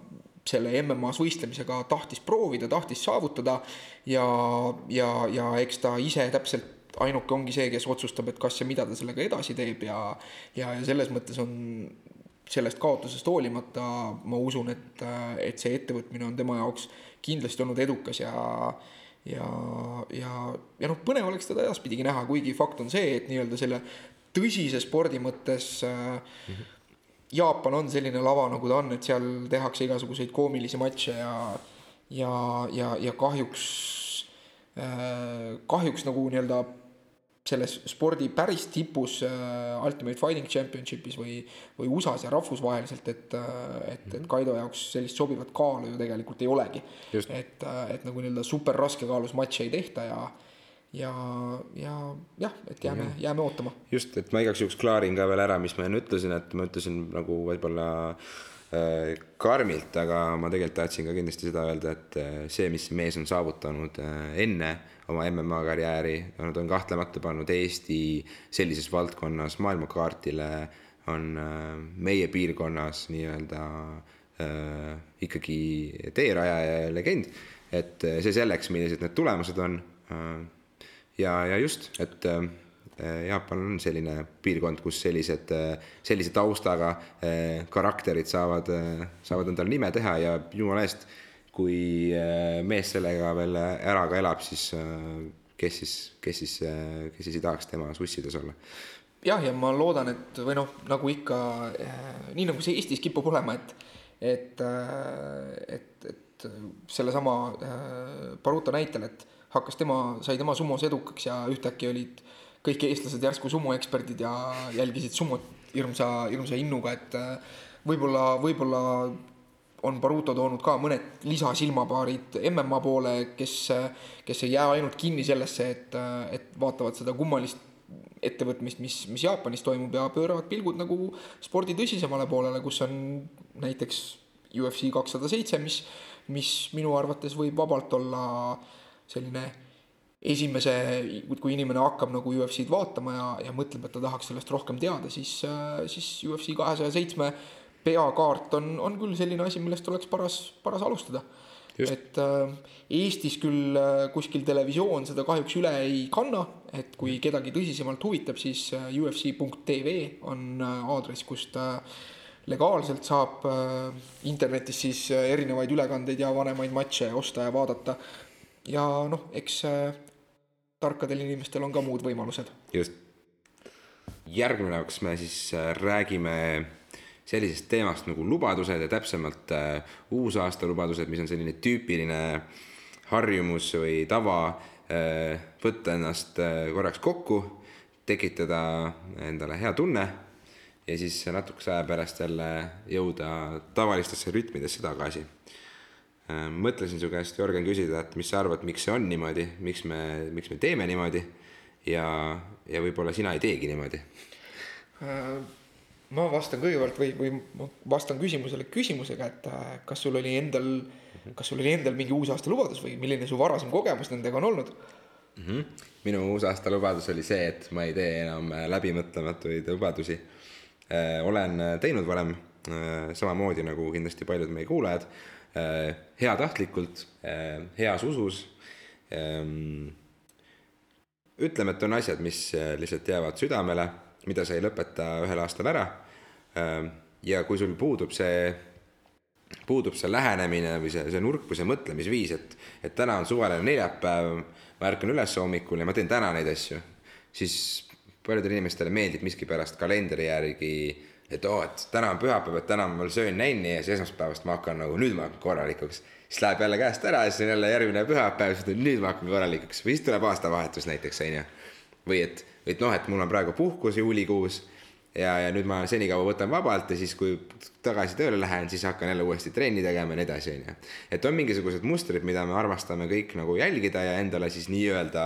selle MM-as võistlemisega tahtis proovida, tahtis saavutada ja, ja, ja eks ta ise täpselt ainuke ongi see, kes otsustab, et kas ja mida ta sellega edasi teeb ja, ja, ja selles mõttes on sellest kaotusest hoolimata ma usun, et, et see ettevõtmine on tema jaoks kindlasti olnud edukas ja, ja, ja, ja noh, põnev oleks teda edaspidigi näha, kuigi fakt on see, et nii-öelda selle tõsise spordi mõttes mm -hmm. Jaapan on selline lava, nagu ta on, et seal tehakse igasuguseid koomilisi matše ja, ja, ja, ja kahjuks, äh, kahjuks nagu nii-öelda selles spordi päris tipus äh, Ultimate Fighting Championship'is või, või USA-s ja rahvusvaheliselt, et, äh, et, et Kaido jaoks sellist sobivat kaalu ju tegelikult ei olegi. et, äh, et nagu nii-öelda super raskekaalus matše ei tehta ja, ja, ja jah, et jääme, jääme ootama. just, et ma igaks juhuks klaarin ka veel ära, mis ma enne ütlesin, et ma ütlesin nagu võib-olla äh, karmilt, aga ma tegelikult tahtsin ka kindlasti seda öelda, et äh, see, mis mees on saavutanud äh, enne oma MMA karjääri, nad on kahtlemata pannud Eesti sellises valdkonnas maailmakaardile, on äh, meie piirkonnas nii-öelda äh, ikkagi teerajaja ja legend, et see selleks, millised need tulemused on äh,. Ja, ja just, et äh, Jaapan on selline piirkond, kus sellised, äh, sellise taustaga karakterid saavad, saavad endale nime teha ja jumala eest kui äh, mees sellega veel ära ka elab, siis äh, kes siis, kes siis, äh, kes siis ei tahaks tema sussides olla? jah, ja ma loodan, et või noh, nagu ikka, nii nagu see Eestis kipub olema, et, et, et, et sellesama Baruta näitel, et hakkas tema, sai tema sumos edukaks ja ühtäkki olid kõik eestlased järsku sumoeksperdid ja jälgisid sumot hirmsa, hirmsa innuga, et võib-olla, võib-olla on Baruto toonud ka mõned lisasilmapaarid MMA poole, kes, kes ei jää ainult kinni sellesse, et, et vaatavad seda kummalist ettevõtmist, mis, mis Jaapanis toimub ja pööravad pilgud nagu spordi tõsisemale poolele, kus on näiteks UFC kakssada seitse, mis, mis minu arvates võib vabalt olla selline esimese, kui inimene hakkab nagu UFC-d vaatama ja, ja mõtleb, et ta tahaks sellest rohkem teada, siis, siis UFC kahesaja seitsme peakaart on, on küll selline asi, millest oleks paras, paras alustada. et äh, Eestis küll äh, kuskil televisioon seda kahjuks üle ei kanna, et kui kedagi tõsisemalt huvitab, siis äh, UFC.tv on äh, aadress, kust äh, legaalselt saab äh, internetis siis äh, erinevaid ülekandeid ja vanemaid matše osta ja vaadata. Ja noh, eks äh, tarkadel inimestel on ka muud võimalused. just. järgmine jaoks me siis äh, räägime sellisest teemast nagu lubadused ja täpsemalt äh, uusaastalubadused, mis on selline tüüpiline harjumus või tava äh, võtta ennast äh, korraks kokku, tekitada endale hea tunne ja siis natukese aja pärast jälle jõuda tavalistesse rütmidesse tagasi mõtlesin su käest, Jörgen, küsida, et mis sa arvad, miks see on niimoodi, miks me, miks me teeme niimoodi ja, ja võib-olla sina ei teegi niimoodi? Äh, ma vastan kõigepealt või, või ma vastan küsimusele küsimusega, et äh, kas sul oli endal, kas sul oli endal mingi uusaasta lubadus või milline su varasem kogemus nendega on olnud? -hmm. minu uusaasta lubadus oli see, et ma ei tee enam läbimõtlematuid lubadusi. olen teinud varem samamoodi nagu kindlasti paljud meie kuulajad heatahtlikult, heas usus. ütleme, et on asjad, mis lihtsalt jäävad südamele, mida sa ei lõpeta ühel aastal ära. ja kui sul puudub see, puudub see lähenemine või see, see nurk või see mõtlemisviis, et, et täna on suvaline neljapäev, ma ärkan üles hommikul ja ma teen täna neid asju, siis paljudele inimestele meeldib miskipärast kalendri järgi et oo et täna on pühapäev, et täna ma veel söön nänni ja siis esmaspäevast ma hakkan nagu, nüüd ma hakkan korralikuks. siis läheb jälle käest ära ja siis on jälle järgmine pühapäev, siis nüüd ma hakkan korralikuks või siis tuleb aastavahetus näiteks, on ju. või et, et noh, et mul on praegu puhkus juulikuus ja, ja nüüd ma senikaua võtan vabalt ja siis, kui tagasi tööle lähen, siis hakkan jälle uuesti trenni tegema ja nii edasi, on ju. et on mingisugused mustrid, mida me armastame kõik nagu jälgida ja endale siis nii-öelda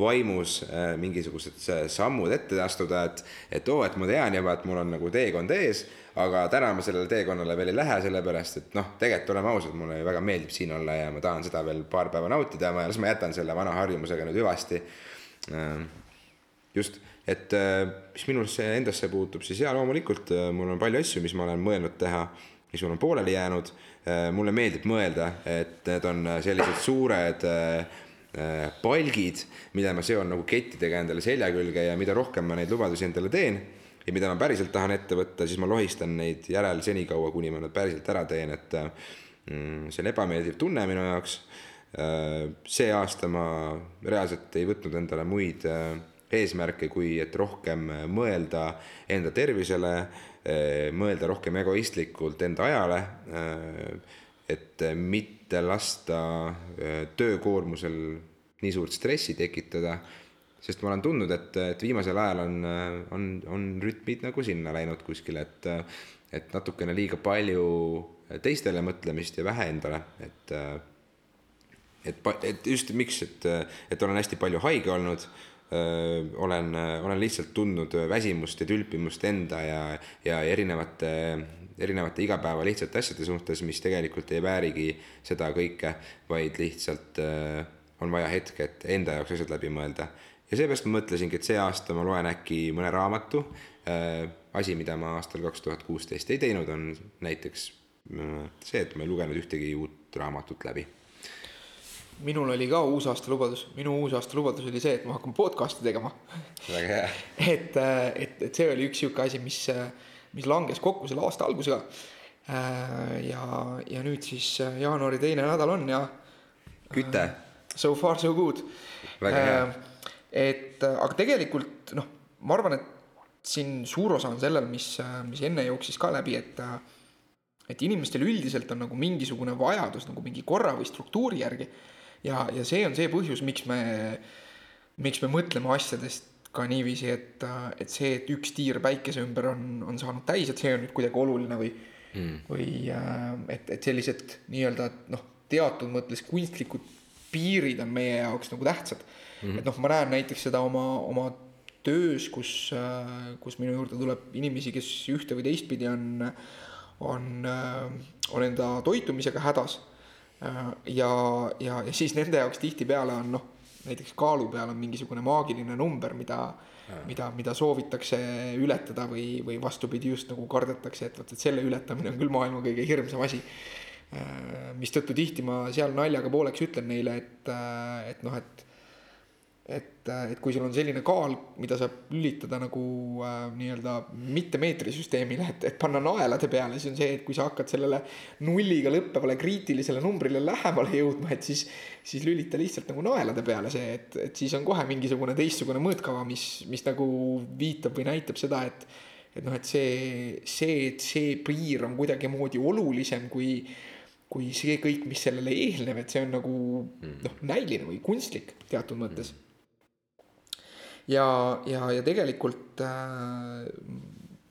vaimus äh, mingisugused sammud ette astuda, et, et oo, et ma tean juba, et mul on nagu teekond ees, aga täna ma sellele teekonnale veel ei lähe, sellepärast et noh, tegelikult oleme ausad, mulle väga meeldib siin olla ja ma tahan seda veel paar päeva nautida ja las ma jätan selle vana harjumusega nüüd hüvasti. Äh, just et äh, mis minusse endasse puutub, siis jaa, loomulikult äh, mul on palju asju, mis ma olen mõelnud teha, mis mul on pooleli jäänud. Äh, mulle meeldib mõelda, et need on sellised suured palgid, mida ma seon nagu kettidega endale selja külge ja mida rohkem ma neid lubadusi endale teen ja mida ma päriselt tahan ette võtta, siis ma lohistan neid järel senikaua, kuni ma nad päriselt ära teen, et mm, see on ebameeldiv tunne minu jaoks. see aasta ma reaalselt ei võtnud endale muid eesmärke, kui et rohkem mõelda enda tervisele, mõelda rohkem egoistlikult enda ajale, et mitte lasta töökoormusel nii suurt stressi tekitada, sest ma olen tundnud, et, et viimasel ajal on, on, on rütmid nagu sinna läinud kuskile, et et natukene liiga palju teistele mõtlemist ja vähe endale, et et, et just miks, et, et olen hästi palju haige olnud olen, olen lihtsalt tundnud väsimust ja tülpimust enda ja, ja erinevate, erinevate igapäeva lihtsate asjade suhtes, mis tegelikult ei väärigi seda kõike, vaid lihtsalt on vaja hetk, et enda jaoks asjad läbi mõelda. ja seepärast ma mõtlesingi, et see aasta ma loen äkki mõne raamatu. asi, mida ma aastal kaks tuhat kuusteist ei teinud, on näiteks see, et ma ei lugenud ühtegi uut raamatut läbi minul oli ka uusaasta lubadus, minu uusaasta lubadus oli see, et ma hakkan podcast'i tegema. väga hea. [LAUGHS] et, et, et see oli üks sihuke asi, mis, mis langes kokku selle aasta algusega. ja, ja nüüd siis jaanuari teine nädal on ja. küte. So far so good. väga hea. et aga tegelikult noh, ma arvan, et siin suur osa on sellel, mis, mis enne jooksis ka läbi, et et inimestel üldiselt on nagu mingisugune vajadus nagu mingi korra või struktuuri järgi ja, ja see on see põhjus, miks me, miks me mõtleme asjadest ka niiviisi, et, et see, et üks tiir päikese ümber on, on saanud täis, et see on nüüd kuidagi oluline või mm. või äh, et, et sellised nii-öelda noh, teatud mõttes kunstlikud piirid on meie jaoks nagu tähtsad mm. -hmm. et noh, ma näen näiteks seda oma, oma töös, kus, äh, kus minu juurde tuleb inimesi, kes ühte või teistpidi on, on, äh, on enda toitumisega hädas. Ja, ja, ja siis nende jaoks tihtipeale on noh, näiteks kaalu peal on mingisugune maagiline number, mida mida, mida soovitakse ületada või, või vastupidi, just nagu kardetakse, et vot, et selle ületamine on küll maailma kõige hirmsam asi. Äh, mistõttu tihti ma seal naljaga pooleks ütlen neile, et, äh, et noh, et et, et kui sul on selline kaal, mida saab lülitada nagu äh, nii-öelda mitte meetrisüsteemile, et, et panna naelade peale, siis on see, et kui sa hakkad sellele nulliga lõppevale kriitilisele numbrile lähemale jõudma, et siis, siis lülita lihtsalt nagu naelade peale see, et, et siis on kohe mingisugune teistsugune mõõtkava, mis, mis nagu viitab või näitab seda, et et noh, et see, see, et see piir on kuidagimoodi olulisem kui kui see kõik, mis sellele eelneb, et see on nagu noh, näiline või kunstlik teatud mõttes. mm ja, ja, ja tegelikult äh,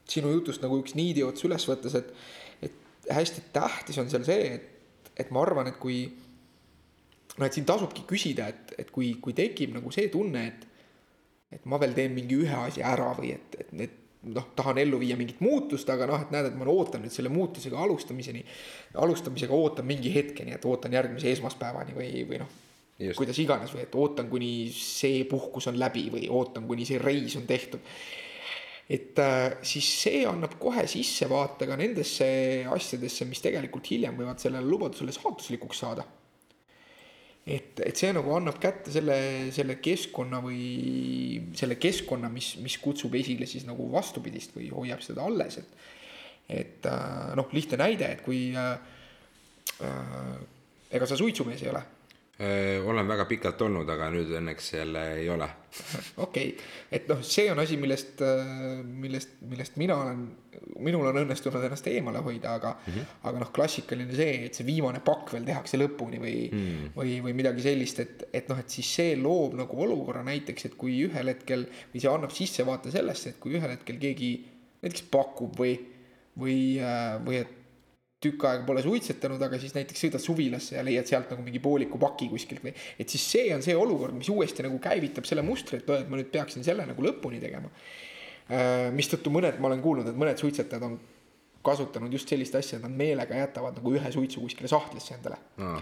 sinu jutust nagu üks niidiots üles võttes, et, et hästi tähtis on seal see, et, et ma arvan, et kui noh, et siin tasubki küsida, et, et kui, kui tekib nagu see tunne, et et ma veel teen mingi ühe asja ära või et, et need noh, tahan ellu viia mingit muutust, aga noh, et näed, et ma ootan nüüd selle muutusega alustamiseni, alustamisega ootan mingi hetkeni, et ootan järgmise esmaspäevani või, või noh, Just. kuidas iganes või et ootan, kuni see puhkus on läbi või ootan, kuni see reis on tehtud. et äh, siis see annab kohe sissevaate ka nendesse asjadesse, mis tegelikult hiljem võivad sellele lubadusele saatuslikuks saada. et, et see nagu annab kätte selle, selle keskkonna või selle keskkonna, mis, mis kutsub esile siis nagu vastupidist või hoiab seda alles, et et äh, noh, lihtne näide, et kui äh, äh, ega sa suitsumees ei ole olen väga pikalt olnud, aga nüüd õnneks jälle ei ole. [LAUGHS] okei et noh, see on asi, millest, millest, millest mina olen, minul on õnnestunud ennast eemale hoida, aga mm, -hmm. aga noh, klassikaline see, et see viimane pakk veel tehakse lõpuni või mm, -hmm. või, või midagi sellist, et, et noh, et siis see loob nagu olukorra näiteks, et kui ühel hetkel või see annab sissevaate sellesse, et kui ühel hetkel keegi näiteks pakub või, või, või et tükk aega pole suitsetanud, aga siis näiteks sõidad suvilasse ja leiad sealt nagu mingi pooliku paki kuskilt või. et siis see on see olukord, mis uuesti nagu käivitab selle mustri, et, et ma nüüd peaksin selle nagu lõpuni tegema. Äh, mistõttu mõned, ma olen kuulnud, et mõned suitsetajad on kasutanud just sellist asja, et nad meelega jätavad nagu ühe suitsu kuskile sahtlisse endale ah,.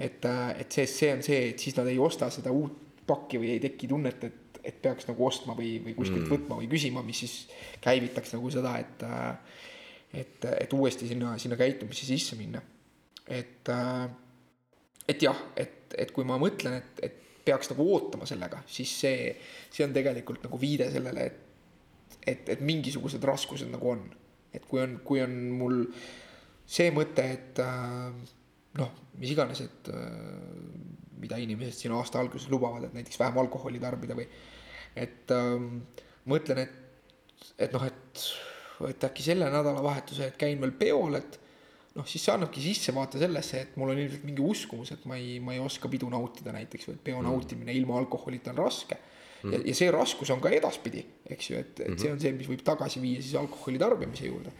et, äh, et see, see on see, et siis nad ei osta seda uut pakki või ei teki tunnet, et, et peaks nagu ostma või, või kuskilt mm. võtma või küsima, mis siis käivitaks nagu seda, et äh, et, et uuesti sinna, sinna käitumisse sisse minna. et, äh, et jah, et, et kui ma mõtlen, et, et peaks nagu ootama sellega, siis see, see on tegelikult nagu viide sellele, et, et, et mingisugused raskused nagu on. et kui on, kui on mul see mõte, et äh, noh, mis iganes, et äh, mida inimesed siin aasta alguses lubavad, et näiteks vähem alkoholi tarbida või et mõtlen, et, et noh, et et äkki selle nädalavahetuse, et käin veel peol, et noh, siis see annabki sissevaate sellesse, et mul on ilmselt mingi uskumus, et ma ei, ma ei oska pidu nautida näiteks või et peo mm. nautimine ilma alkoholita on raske mm.. ja, ja see raskus on ka edaspidi, eks ju, et, et see on see, mis võib tagasi viia siis alkoholi tarbimise juurde.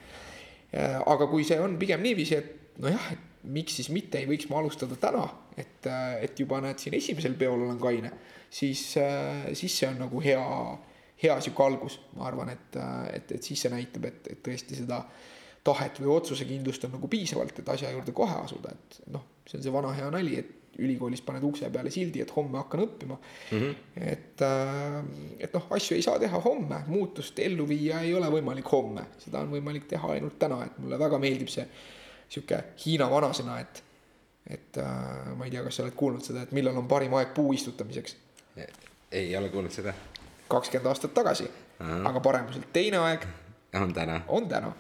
aga kui see on pigem niiviisi, et nojah, et miks siis mitte ei võiks ma alustada täna, et, et juba näed, siin esimesel peol olen kaine, siis, siis see on nagu hea hea sihuke algus, ma arvan, et, et, et siis see näitab, et, et tõesti seda tahet või otsusekindlust on nagu piisavalt, et asja juurde kohe asuda, et noh, see on see vana hea nali, et ülikoolis paned ukse peale sildi, et homme hakkan õppima mm. -hmm. et, äh, et noh, asju ei saa teha homme, muutust ellu viia ei ole võimalik homme, seda on võimalik teha ainult täna, et mulle väga meeldib see sihuke Hiina vanasõna, et, et äh, ma ei tea, kas sa oled kuulnud seda, et millal on parim aeg puu istutamiseks? ei ole kuulnud seda kakskümmend aastat tagasi uh. -huh. aga paremuselt teine aeg. on täna. on täna.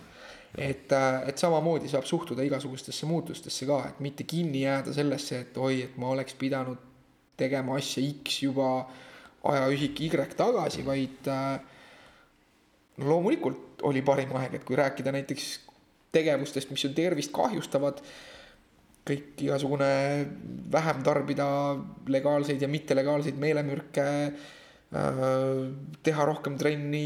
et, äh, et samamoodi saab suhtuda igasugustesse muutustesse ka, et mitte kinni jääda sellesse, et oi, et ma oleks pidanud tegema asja X juba ajaühik Y tagasi, vaid äh, no loomulikult oli parim aeg, et kui rääkida näiteks tegevustest, mis on tervist kahjustavad, kõik igasugune vähem tarbida legaalseid ja mittelegaalseid meelemürke Äh, teha rohkem trenni,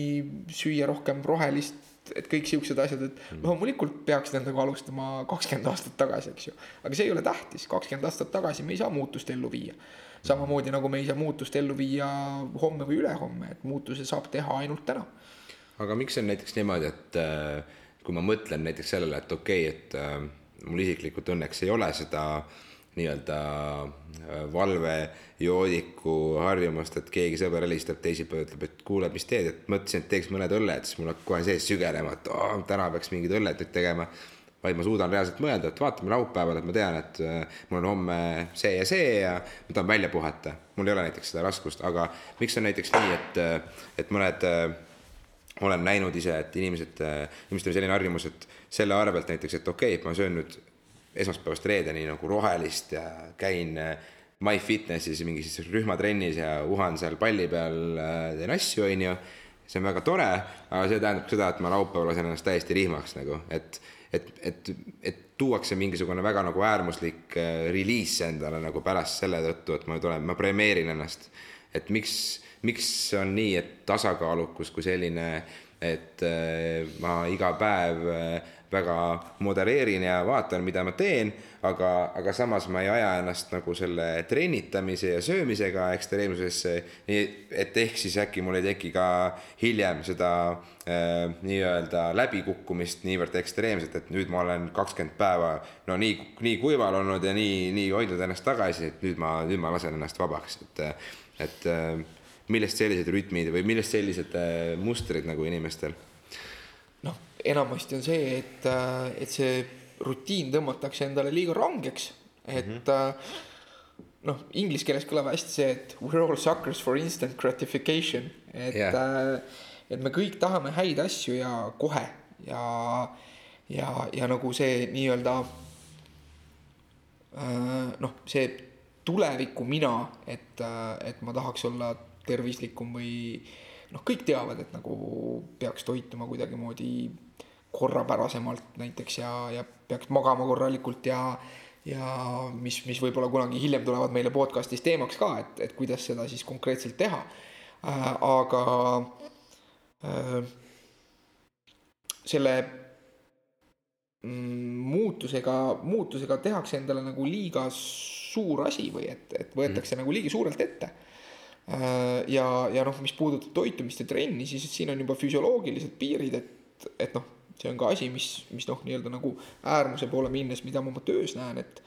süüa rohkem rohelist, et kõik siuksed asjad, et loomulikult peaks nendega alustama kakskümmend aastat tagasi, eks ju. aga see ei ole tähtis, kakskümmend aastat tagasi me ei saa muutust ellu viia. samamoodi nagu me ei saa muutust ellu viia homme või ülehomme, et muutuse saab teha ainult täna. aga miks on näiteks niimoodi, et äh, kui ma mõtlen näiteks sellele, et okei okay,, et äh, mul isiklikult õnneks ei ole seda nii-öelda äh, valvejoodiku harjumust, et keegi sõber helistab teisipäeval, ütleb, et kuule, mis teed, et mõtlesin, et teeks mõned õlled, siis mul hakkab kohe sees sügelema, et oh, täna peaks mingid õlled nüüd tegema. vaid ma suudan reaalselt mõelda, et vaatame laupäeval, et ma tean, et äh, mul on homme see ja see ja ma tahan välja puhata. mul ei ole näiteks seda raskust, aga miks on näiteks nii, et, äh, et mõned olen näinud ise, et inimesed, inimestel on selline harjumus, et selle arvelt näiteks, et okei okay,, et ma söön nüüd esmaspäevast reedeni nagu rohelist ja käin äh, MyFitnessis mingis rühmatrennis ja uhan seal palli peal, äh, teen asju, onju. see on väga tore, aga see tähendab seda, et ma laupäeval lasen ennast täiesti rihmaks nagu, et, et, et, et tuuakse mingisugune väga nagu äärmuslik äh, reliis endale nagu pärast selle tõttu, et ma tulen, ma premeerin ennast. et miks, miks on nii, et tasakaalukus kui selline, et ma iga päev väga modereerin ja vaatan, mida ma teen, aga, aga samas ma ei aja ennast nagu selle trennitamise ja söömisega ekstreemsusesse. nii et ehk siis äkki mul ei teki ka hiljem seda äh, nii-öelda läbikukkumist niivõrd ekstreemselt, et nüüd ma olen kakskümmend päeva no nii, nii kuival olnud ja nii, nii hoidnud ennast tagasi, et nüüd ma, nüüd ma lasen ennast vabaks, et, et äh, millest sellised rütmid või millest sellised äh, mustrid nagu inimestel enamasti on see, et, äh, et see rutiin tõmmatakse endale liiga rangeks, et mm -hmm. noh, inglise keeles kõlab hästi see, et we are all suckers for instant gratification, et yeah., et me kõik tahame häid asju ja kohe ja, ja, ja nagu see nii-öelda noh, see tuleviku mina, et, et ma tahaks olla tervislikum või noh, kõik teavad, et nagu peaks toituma kuidagimoodi korrapärasemalt näiteks ja, ja peaks magama korralikult ja ja mis, mis võib-olla kunagi hiljem tulevad meile podcast'is teemaks ka, et, et kuidas seda siis konkreetselt teha äh,. aga äh, selle mm, muutusega, muutusega tehakse endale nagu liiga suur asi või et, et võetakse mm. nagu liiga suurelt ette äh,. ja, ja noh, mis puudutab toitumist ja trenni, siis siin on juba füsioloogilised piirid, et, et noh see on ka asi, mis, mis noh, nii-öelda nagu äärmuse poole minnes, mida ma oma töös näen, et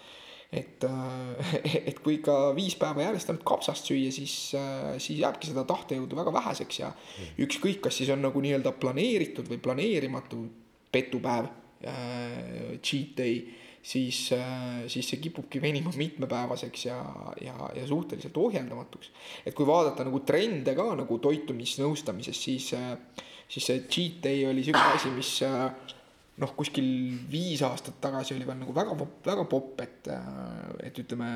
et, äh, et kui ikka viis päeva järjest ainult kapsast süüa, siis, äh, siis jääbki seda tahtejõudu väga väheseks ja mm. ükskõik, kas siis on nagu nii-öelda planeeritud või planeerimatu petupäev äh,, cheat day, siis äh,, siis see kipubki venima mitmepäevaseks ja, ja, ja suhteliselt ohjeldamatuks. et kui vaadata nagu trende ka nagu toitumisnõustamises, siis äh, siis see cheat day oli siuke asi, mis äh, noh, kuskil viis aastat tagasi oli veel nagu väga, väga popp, et, et ütleme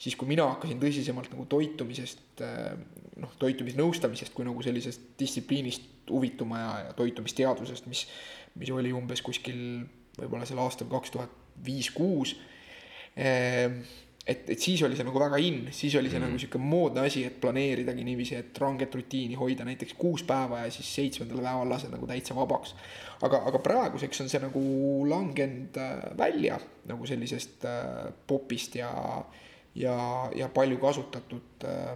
siis, kui mina hakkasin tõsisemalt nagu toitumisest, noh, toitumisnõustamisest kui nagu sellisest distsipliinist huvituma ja, ja toitumisteadusest, mis, mis oli umbes kuskil võib-olla sel aastal kaks tuhat viis, kuus et, et siis oli see nagu väga in, siis oli see mm. nagu sihuke moodne asi, et planeeridagi niiviisi, et ranget rutiini hoida näiteks kuus päeva ja siis seitsmendal päeval lased nagu täitsa vabaks. aga, aga praeguseks on see nagu langenud äh, välja nagu sellisest äh, popist ja, ja, ja palju kasutatud äh,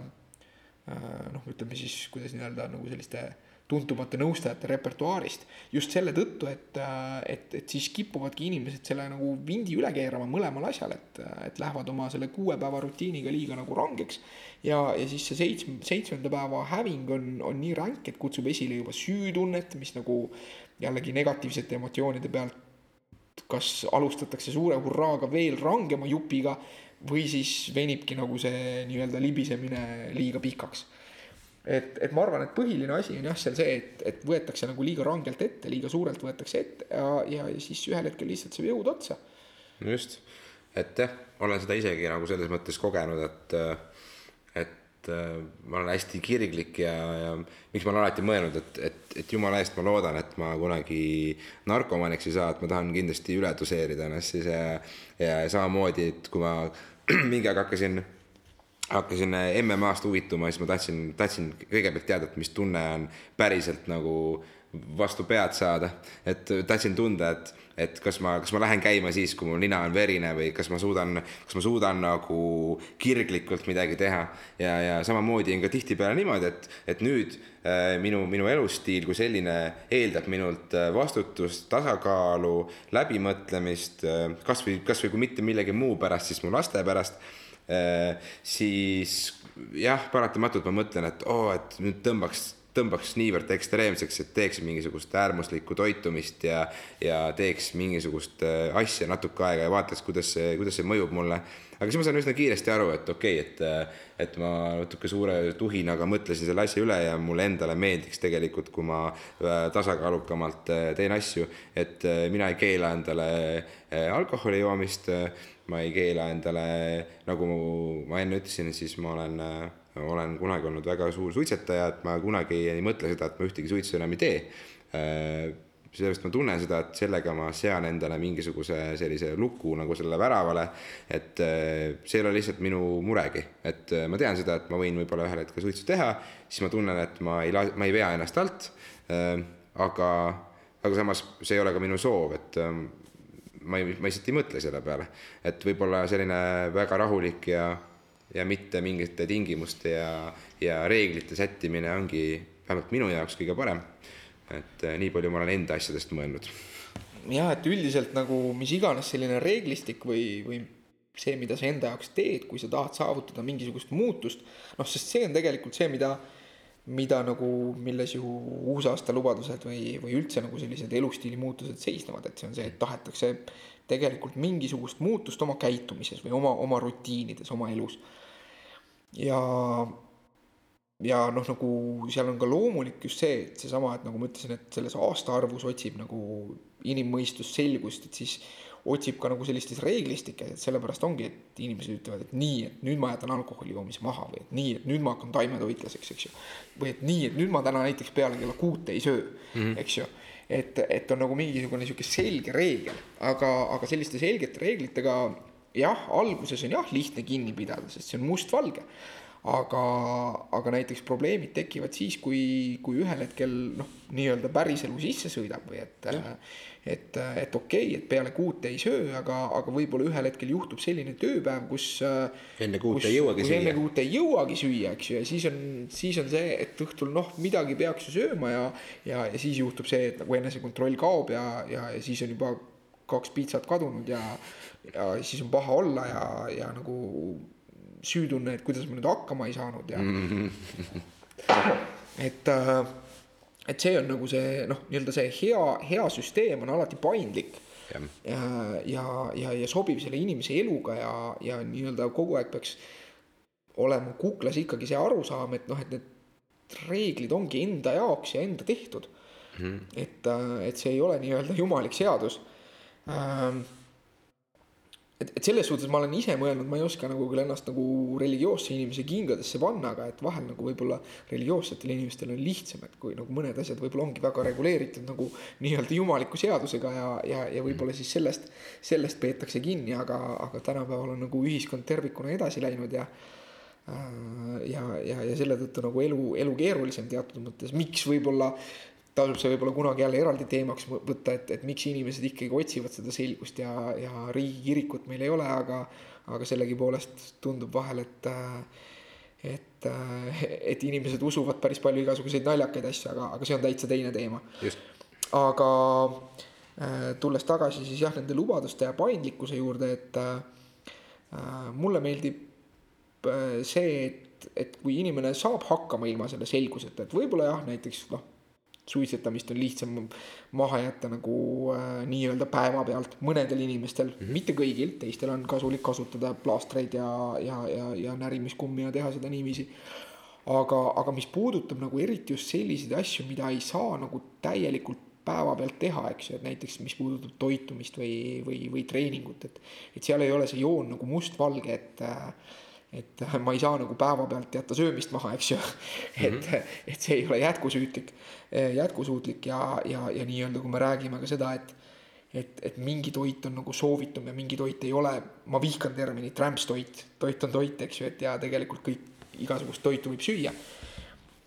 noh, ütleme siis, kuidas nii-öelda nagu selliste äh, tuntumate nõustajate repertuaarist. just selle tõttu, et, et, et siis kipuvadki inimesed selle nagu vindi üle keerama mõlemal asjal, et, et lähevad oma selle kuue päeva rutiiniga liiga nagu rangeks. ja, ja siis see seitsme, seitsmenda päeva häving on, on nii ränk, et kutsub esile juba süütunnet, mis nagu jällegi negatiivsete emotsioonide pealt kas alustatakse suure hurraaga veel rangema jupiga või siis venibki nagu see nii-öelda libisemine liiga pikaks et, et ma arvan, et põhiline asi on jah, seal see, et, et võetakse nagu liiga rangelt ette, liiga suurelt võetakse ette ja, ja, siis ühel hetkel lihtsalt saab jõud otsa. just, et jah, olen seda isegi nagu selles mõttes kogenud, et, et ma olen hästi kirglik ja, ja miks ma olen alati mõelnud, et, et, et jumala eest ma loodan, et ma kunagi narkomaniks ei saa, et ma tahan kindlasti üle doseerida ennast siis ja, ja samamoodi, et kui ma [CLEARS THROAT] mingi aeg hakkasin hakkasin MM-ast huvituma, siis ma tahtsin, tahtsin kõigepealt teada, et mis tunne on päriselt nagu vastu pead saada, et tahtsin tunda, et et kas ma, kas ma lähen käima siis, kui mu nina on verine või kas ma suudan, kas ma suudan nagu kirglikult midagi teha. ja, ja samamoodi on ka tihtipeale niimoodi, et, et nüüd äh, minu, minu elustiil kui selline eeldab minult äh, vastutust, tasakaalu, läbimõtlemist äh,, kasvõi, kasvõi kui mitte millegi muu pärast, siis mu laste pärast. Siis jah, paratamatult ma mõtlen, et oo oh,, et nüüd tõmbaks tõmbaks niivõrd ekstreemseks, et teeks mingisugust äärmuslikku toitumist ja, ja teeks mingisugust äh, asja natuke aega ja vaataks, kuidas see, kuidas see mõjub mulle. aga siis ma sain üsna kiiresti aru, et okei okay,, et, äh, et ma natuke suure tuhinaga mõtlesin selle asja üle ja mulle endale meeldiks tegelikult, kui ma äh, tasakaalukamalt teen asju, et mina ei keela endale alkoholi joomist, ma ei keela endale, nagu ma enne ütlesin, siis ma olen olen kunagi olnud väga suur suitsetaja, et ma kunagi ei mõtle seda, et ma ühtegi suitsu enam ei tee. Äh, sellepärast ma tunnen seda, et sellega ma sean endale mingisuguse sellise luku nagu sellele väravale. et äh, see ei ole lihtsalt minu muregi, et äh, ma tean seda, et ma võin võib-olla ühel hetkel suitsu teha, siis ma tunnen, et ma ei ma ei vea ennast alt. aga, aga samas see ei ole ka minu soov, et ma ei, ma lihtsalt ei mõtle selle peale, et võib-olla selline väga rahulik ja ja mitte mingite tingimuste ja, ja reeglite sättimine ongi vähemalt minu jaoks kõige parem. et eh, nii palju ma olen enda asjadest mõelnud. jah, et üldiselt nagu mis iganes selline reeglistik või, või see, mida sa enda jaoks teed, kui sa tahad saavutada mingisugust muutust, noh, sest see on tegelikult see, mida, mida nagu, milles ju uusaasta lubadused või, või üldse nagu sellised elustiili muutused seisnevad, et see on see, et tahetakse tegelikult mingisugust muutust oma käitumises või oma, oma rutiinides, oma elus. Ja, ja noh, nagu seal on ka loomulik just see, et seesama, et nagu ma ütlesin, et selles aastaarvus otsib nagu inimmõistus selgust, et siis otsib ka nagu sellistes reeglistikes, et sellepärast ongi, et inimesed ütlevad, et nii, et nüüd ma jätan alkoholi joomise maha või et nii, et nüüd ma hakkan taimetoitlaseks, eks ju. või et nii, et nüüd ma täna näiteks peale kella kuute ei söö mm, -hmm. eks ju. et, et on nagu mingisugune niisugune selge reegel, aga, aga selliste selgete reeglitega jah, alguses on jah lihtne kinni pidada, sest see on mustvalge. Aga, aga näiteks probleemid tekivad siis, kui, kui ühel hetkel noh, nii-öelda päriselu sisse sõidab või et, et, et okei okay,, et peale kuut ei söö, aga, aga võib-olla ühel hetkel juhtub selline tööpäev, kus. enne kuut kus, ei jõuagi süüa. enne kuut ei jõuagi süüa, eks ju, ja siis on, siis on see, et õhtul noh, midagi peaks ju sööma ja, ja, ja siis juhtub see, et nagu enesekontroll kaob ja, ja, ja siis on juba kaks piitsat kadunud ja, ja siis on paha olla ja, ja nagu süütunne, et kuidas ma nüüd hakkama ei saanud ja et äh, et see on nagu see noh, nii-öelda see hea, hea süsteem on alati paindlik. ja, ja, ja, ja sobib selle inimese eluga ja, ja nii-öelda kogu aeg peaks olema kuklas ikkagi see arusaam, et noh, et need reeglid ongi enda jaoks ja enda tehtud mm. -hmm. et, äh, et see ei ole nii-öelda jumalik seadus ähm, et, et selles suhtes ma olen ise mõelnud, ma ei oska nagu küll ennast nagu religioosse inimese kingadesse panna, aga et vahel nagu võib-olla religioossetel inimestel on lihtsam, et kui nagu mõned asjad võib-olla ongi väga reguleeritud nagu nii-öelda jumaliku seadusega ja, ja, ja võib-olla siis sellest, sellest peetakse kinni, aga, aga tänapäeval on nagu ühiskond tervikuna edasi läinud ja äh, ja, ja, ja selle tõttu nagu elu, elu keerulisem teatud mõttes, miks võib-olla tasub see võib-olla kunagi jälle eraldi teemaks võtta, et, et miks inimesed ikkagi otsivad seda selgust ja, ja riigikirikut meil ei ole, aga, aga sellegipoolest tundub vahel, et, et, et inimesed usuvad päris palju igasuguseid naljakaid asju, aga, aga see on täitsa teine teema. aga äh, tulles tagasi siis jah, nende lubaduste ja paindlikkuse juurde, et äh, mulle meeldib äh, see, et, et kui inimene saab hakkama ilma selle selguseta, et võib-olla jah, näiteks noh suitsetamist on lihtsam maha jätta nagu äh, nii-öelda päevapealt mõnedel inimestel mm, -hmm. mitte kõigil, teistel on kasulik kasutada plaastreid ja, ja, ja, ja närimiskummi ja teha seda niiviisi. aga, aga mis puudutab nagu eriti just selliseid asju, mida ei saa nagu täielikult päevapealt teha, eks ju, et näiteks mis puudutab toitumist või, või, või treeningut, et, et seal ei ole see joon nagu mustvalge, et äh, et ma ei saa nagu päevapealt jätta söömist maha, eks ju. [LAUGHS] et mm, -hmm. et see ei ole jätkusuutlik, jätkusuutlik ja, ja, ja nii-öelda, kui me räägime ka seda, et et, et mingi toit on nagu soovitum ja mingi toit ei ole, ma vihkan terminit rämpstoit, toit on toit, eks ju, et ja tegelikult kõik, igasugust toitu võib süüa.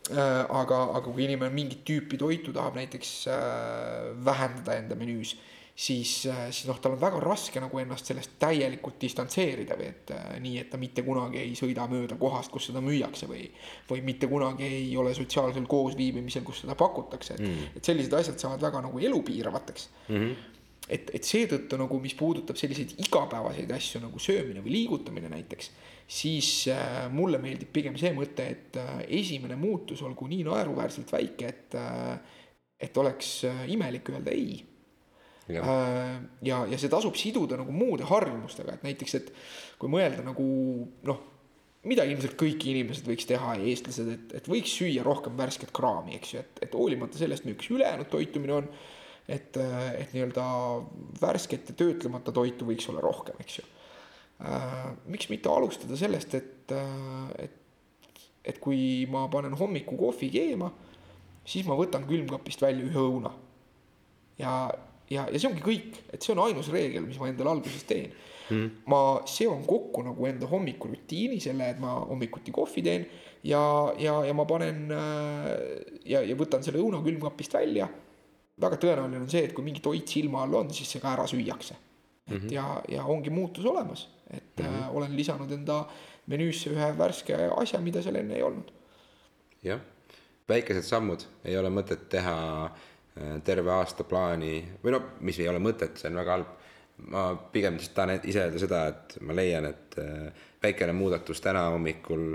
Äh, aga, aga kui inimene mingit tüüpi toitu tahab näiteks äh, vähendada enda menüüs, siis, äh, siis noh, tal on väga raske nagu ennast sellest täielikult distantseerida või et nii, et ta mitte kunagi ei sõida mööda kohast, kus seda müüakse või, või mitte kunagi ei ole sotsiaalsel koosviibimisel, kus seda pakutakse, et mm., et sellised asjad saavad väga nagu elupiiravateks mm. -hmm et, et seetõttu nagu, mis puudutab selliseid igapäevaseid asju nagu söömine või liigutamine näiteks, siis äh, mulle meeldib pigem see mõte, et äh, esimene muutus olgu nii naeruväärselt väike, et äh,, et oleks äh, imelik öelda ei. Ja, äh, ja, ja see tasub siduda nagu muude harjumustega, et näiteks, et kui mõelda nagu noh, mida ilmselt kõik inimesed võiks teha, eestlased, et, et võiks süüa rohkem värsket kraami, eks ju, et, et hoolimata sellest, milline ülejäänud toitumine on et, et nii-öelda värsket ja töötlemata toitu võiks olla rohkem, eks ju äh,. miks mitte alustada sellest, et, et, et kui ma panen hommiku kohvi keema, siis ma võtan külmkapist välja ühe õuna. ja, ja, ja see ongi kõik, et see on ainus reegel, mis ma endale alguses teen mm.. ma seon kokku nagu enda hommikurutiini, selle, et ma hommikuti kohvi teen ja, ja, ja ma panen äh, ja, ja võtan selle õuna külmkapist välja väga tõenäoline on see, et kui mingi toit silma all on, siis see ka ära süüakse. et mm -hmm. ja, ja ongi muutus olemas, et mm -hmm. äh, olen lisanud enda menüüsse ühe värske asja, mida seal enne ei olnud. jah, väikesed sammud, ei ole mõtet teha äh, terve aasta plaani või no mis ei ole mõtet, see on väga halb. ma pigem lihtsalt tahan ise öelda seda, et ma leian, et äh, väikene muudatus täna hommikul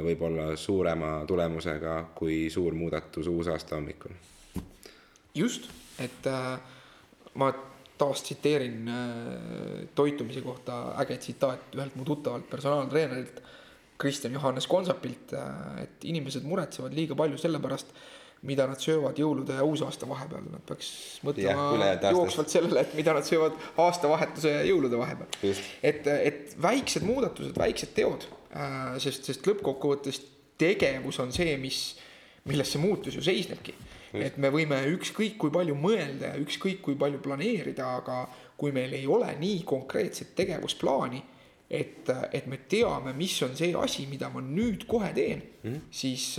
võib olla suurema tulemusega kui suur muudatus uusaasta hommikul just, et äh, ma taas tsiteerin äh, toitumise kohta äge tsitaat ühelt mu tuttavalt personaaltreenerilt Kristjan Johannes Konsapilt, äh, et inimesed muretsevad liiga palju selle pärast, mida nad söövad jõulude ja uusaasta vahepeal, nad peaks mõtlema jooksvalt sellele, et mida nad söövad aastavahetuse ja jõulude vahepeal. et, et väiksed muudatused, väiksed teod, sest, sest lõppkokkuvõttes tegevus on see, mis, milles see muutus ju seisnebki et me võime ükskõik kui palju mõelda ja ükskõik kui palju planeerida, aga kui meil ei ole nii konkreetset tegevusplaani, et, et me teame, mis on see asi, mida ma nüüd kohe teen mm, -hmm. siis,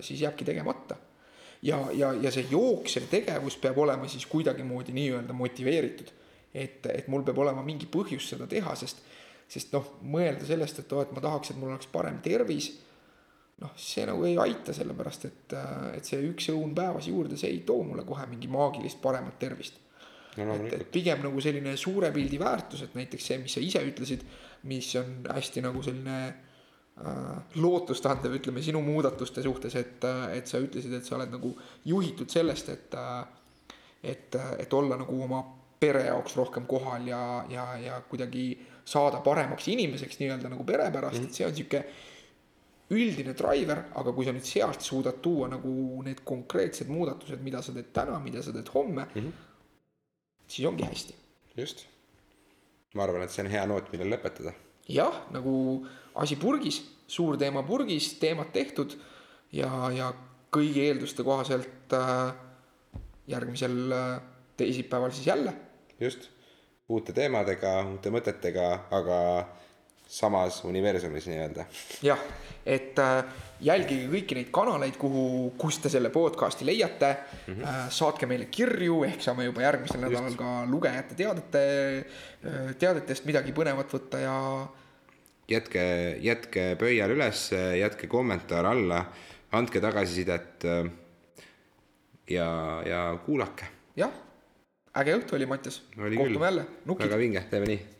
siis jääbki tegemata. Ja, ja, ja see jooksev tegevus peab olema siis kuidagimoodi nii-öelda motiveeritud. et, et mul peab olema mingi põhjus seda teha, sest, sest noh, mõelda sellest, et oo, et ma tahaks, et mul oleks parem tervis noh, see nagu ei aita, sellepärast et, et see üks õun päevas juurde, see ei too mulle kohe mingi maagilist paremat tervist no,. et, et pigem nagu selline suure pildi väärtus, et näiteks see, mis sa ise ütlesid, mis on hästi nagu selline lootustandev, ütleme sinu muudatuste suhtes, et, äh, et sa ütlesid, et sa oled nagu juhitud sellest, et äh, et, et olla nagu oma pere jaoks rohkem kohal ja, ja, ja kuidagi saada paremaks inimeseks nii-öelda nagu pere pärast mm, -hmm. et see on sihuke üldine driver, aga kui sa nüüd sealt suudad tuua nagu need konkreetsed muudatused, mida sa teed täna, mida sa teed homme mm, -hmm. siis ongi hästi. just. ma arvan, et see on hea noot, millel lõpetada. jah, nagu asi purgis, suur teema purgis, teemad tehtud ja, ja kõigi eelduste kohaselt äh, järgmisel äh, teisipäeval siis jälle. just, uute teemadega, uute mõtetega, aga samas universumis nii-öelda. jah, et äh, jälgige kõiki neid kanaleid, kuhu, kust te selle podcast'i leiate mm. -hmm. Saatke meile kirju, ehk saame juba järgmisel nädalal ka lugejate teadete, teadetest midagi põnevat võtta ja. Jätke, jätke pöial üles, jätke kommentaar alla, andke tagasisidet. Äh, ja, ja kuulake. jah, äge õhtu oli, Mattias. kohtume jälle. väga vinge, teeme nii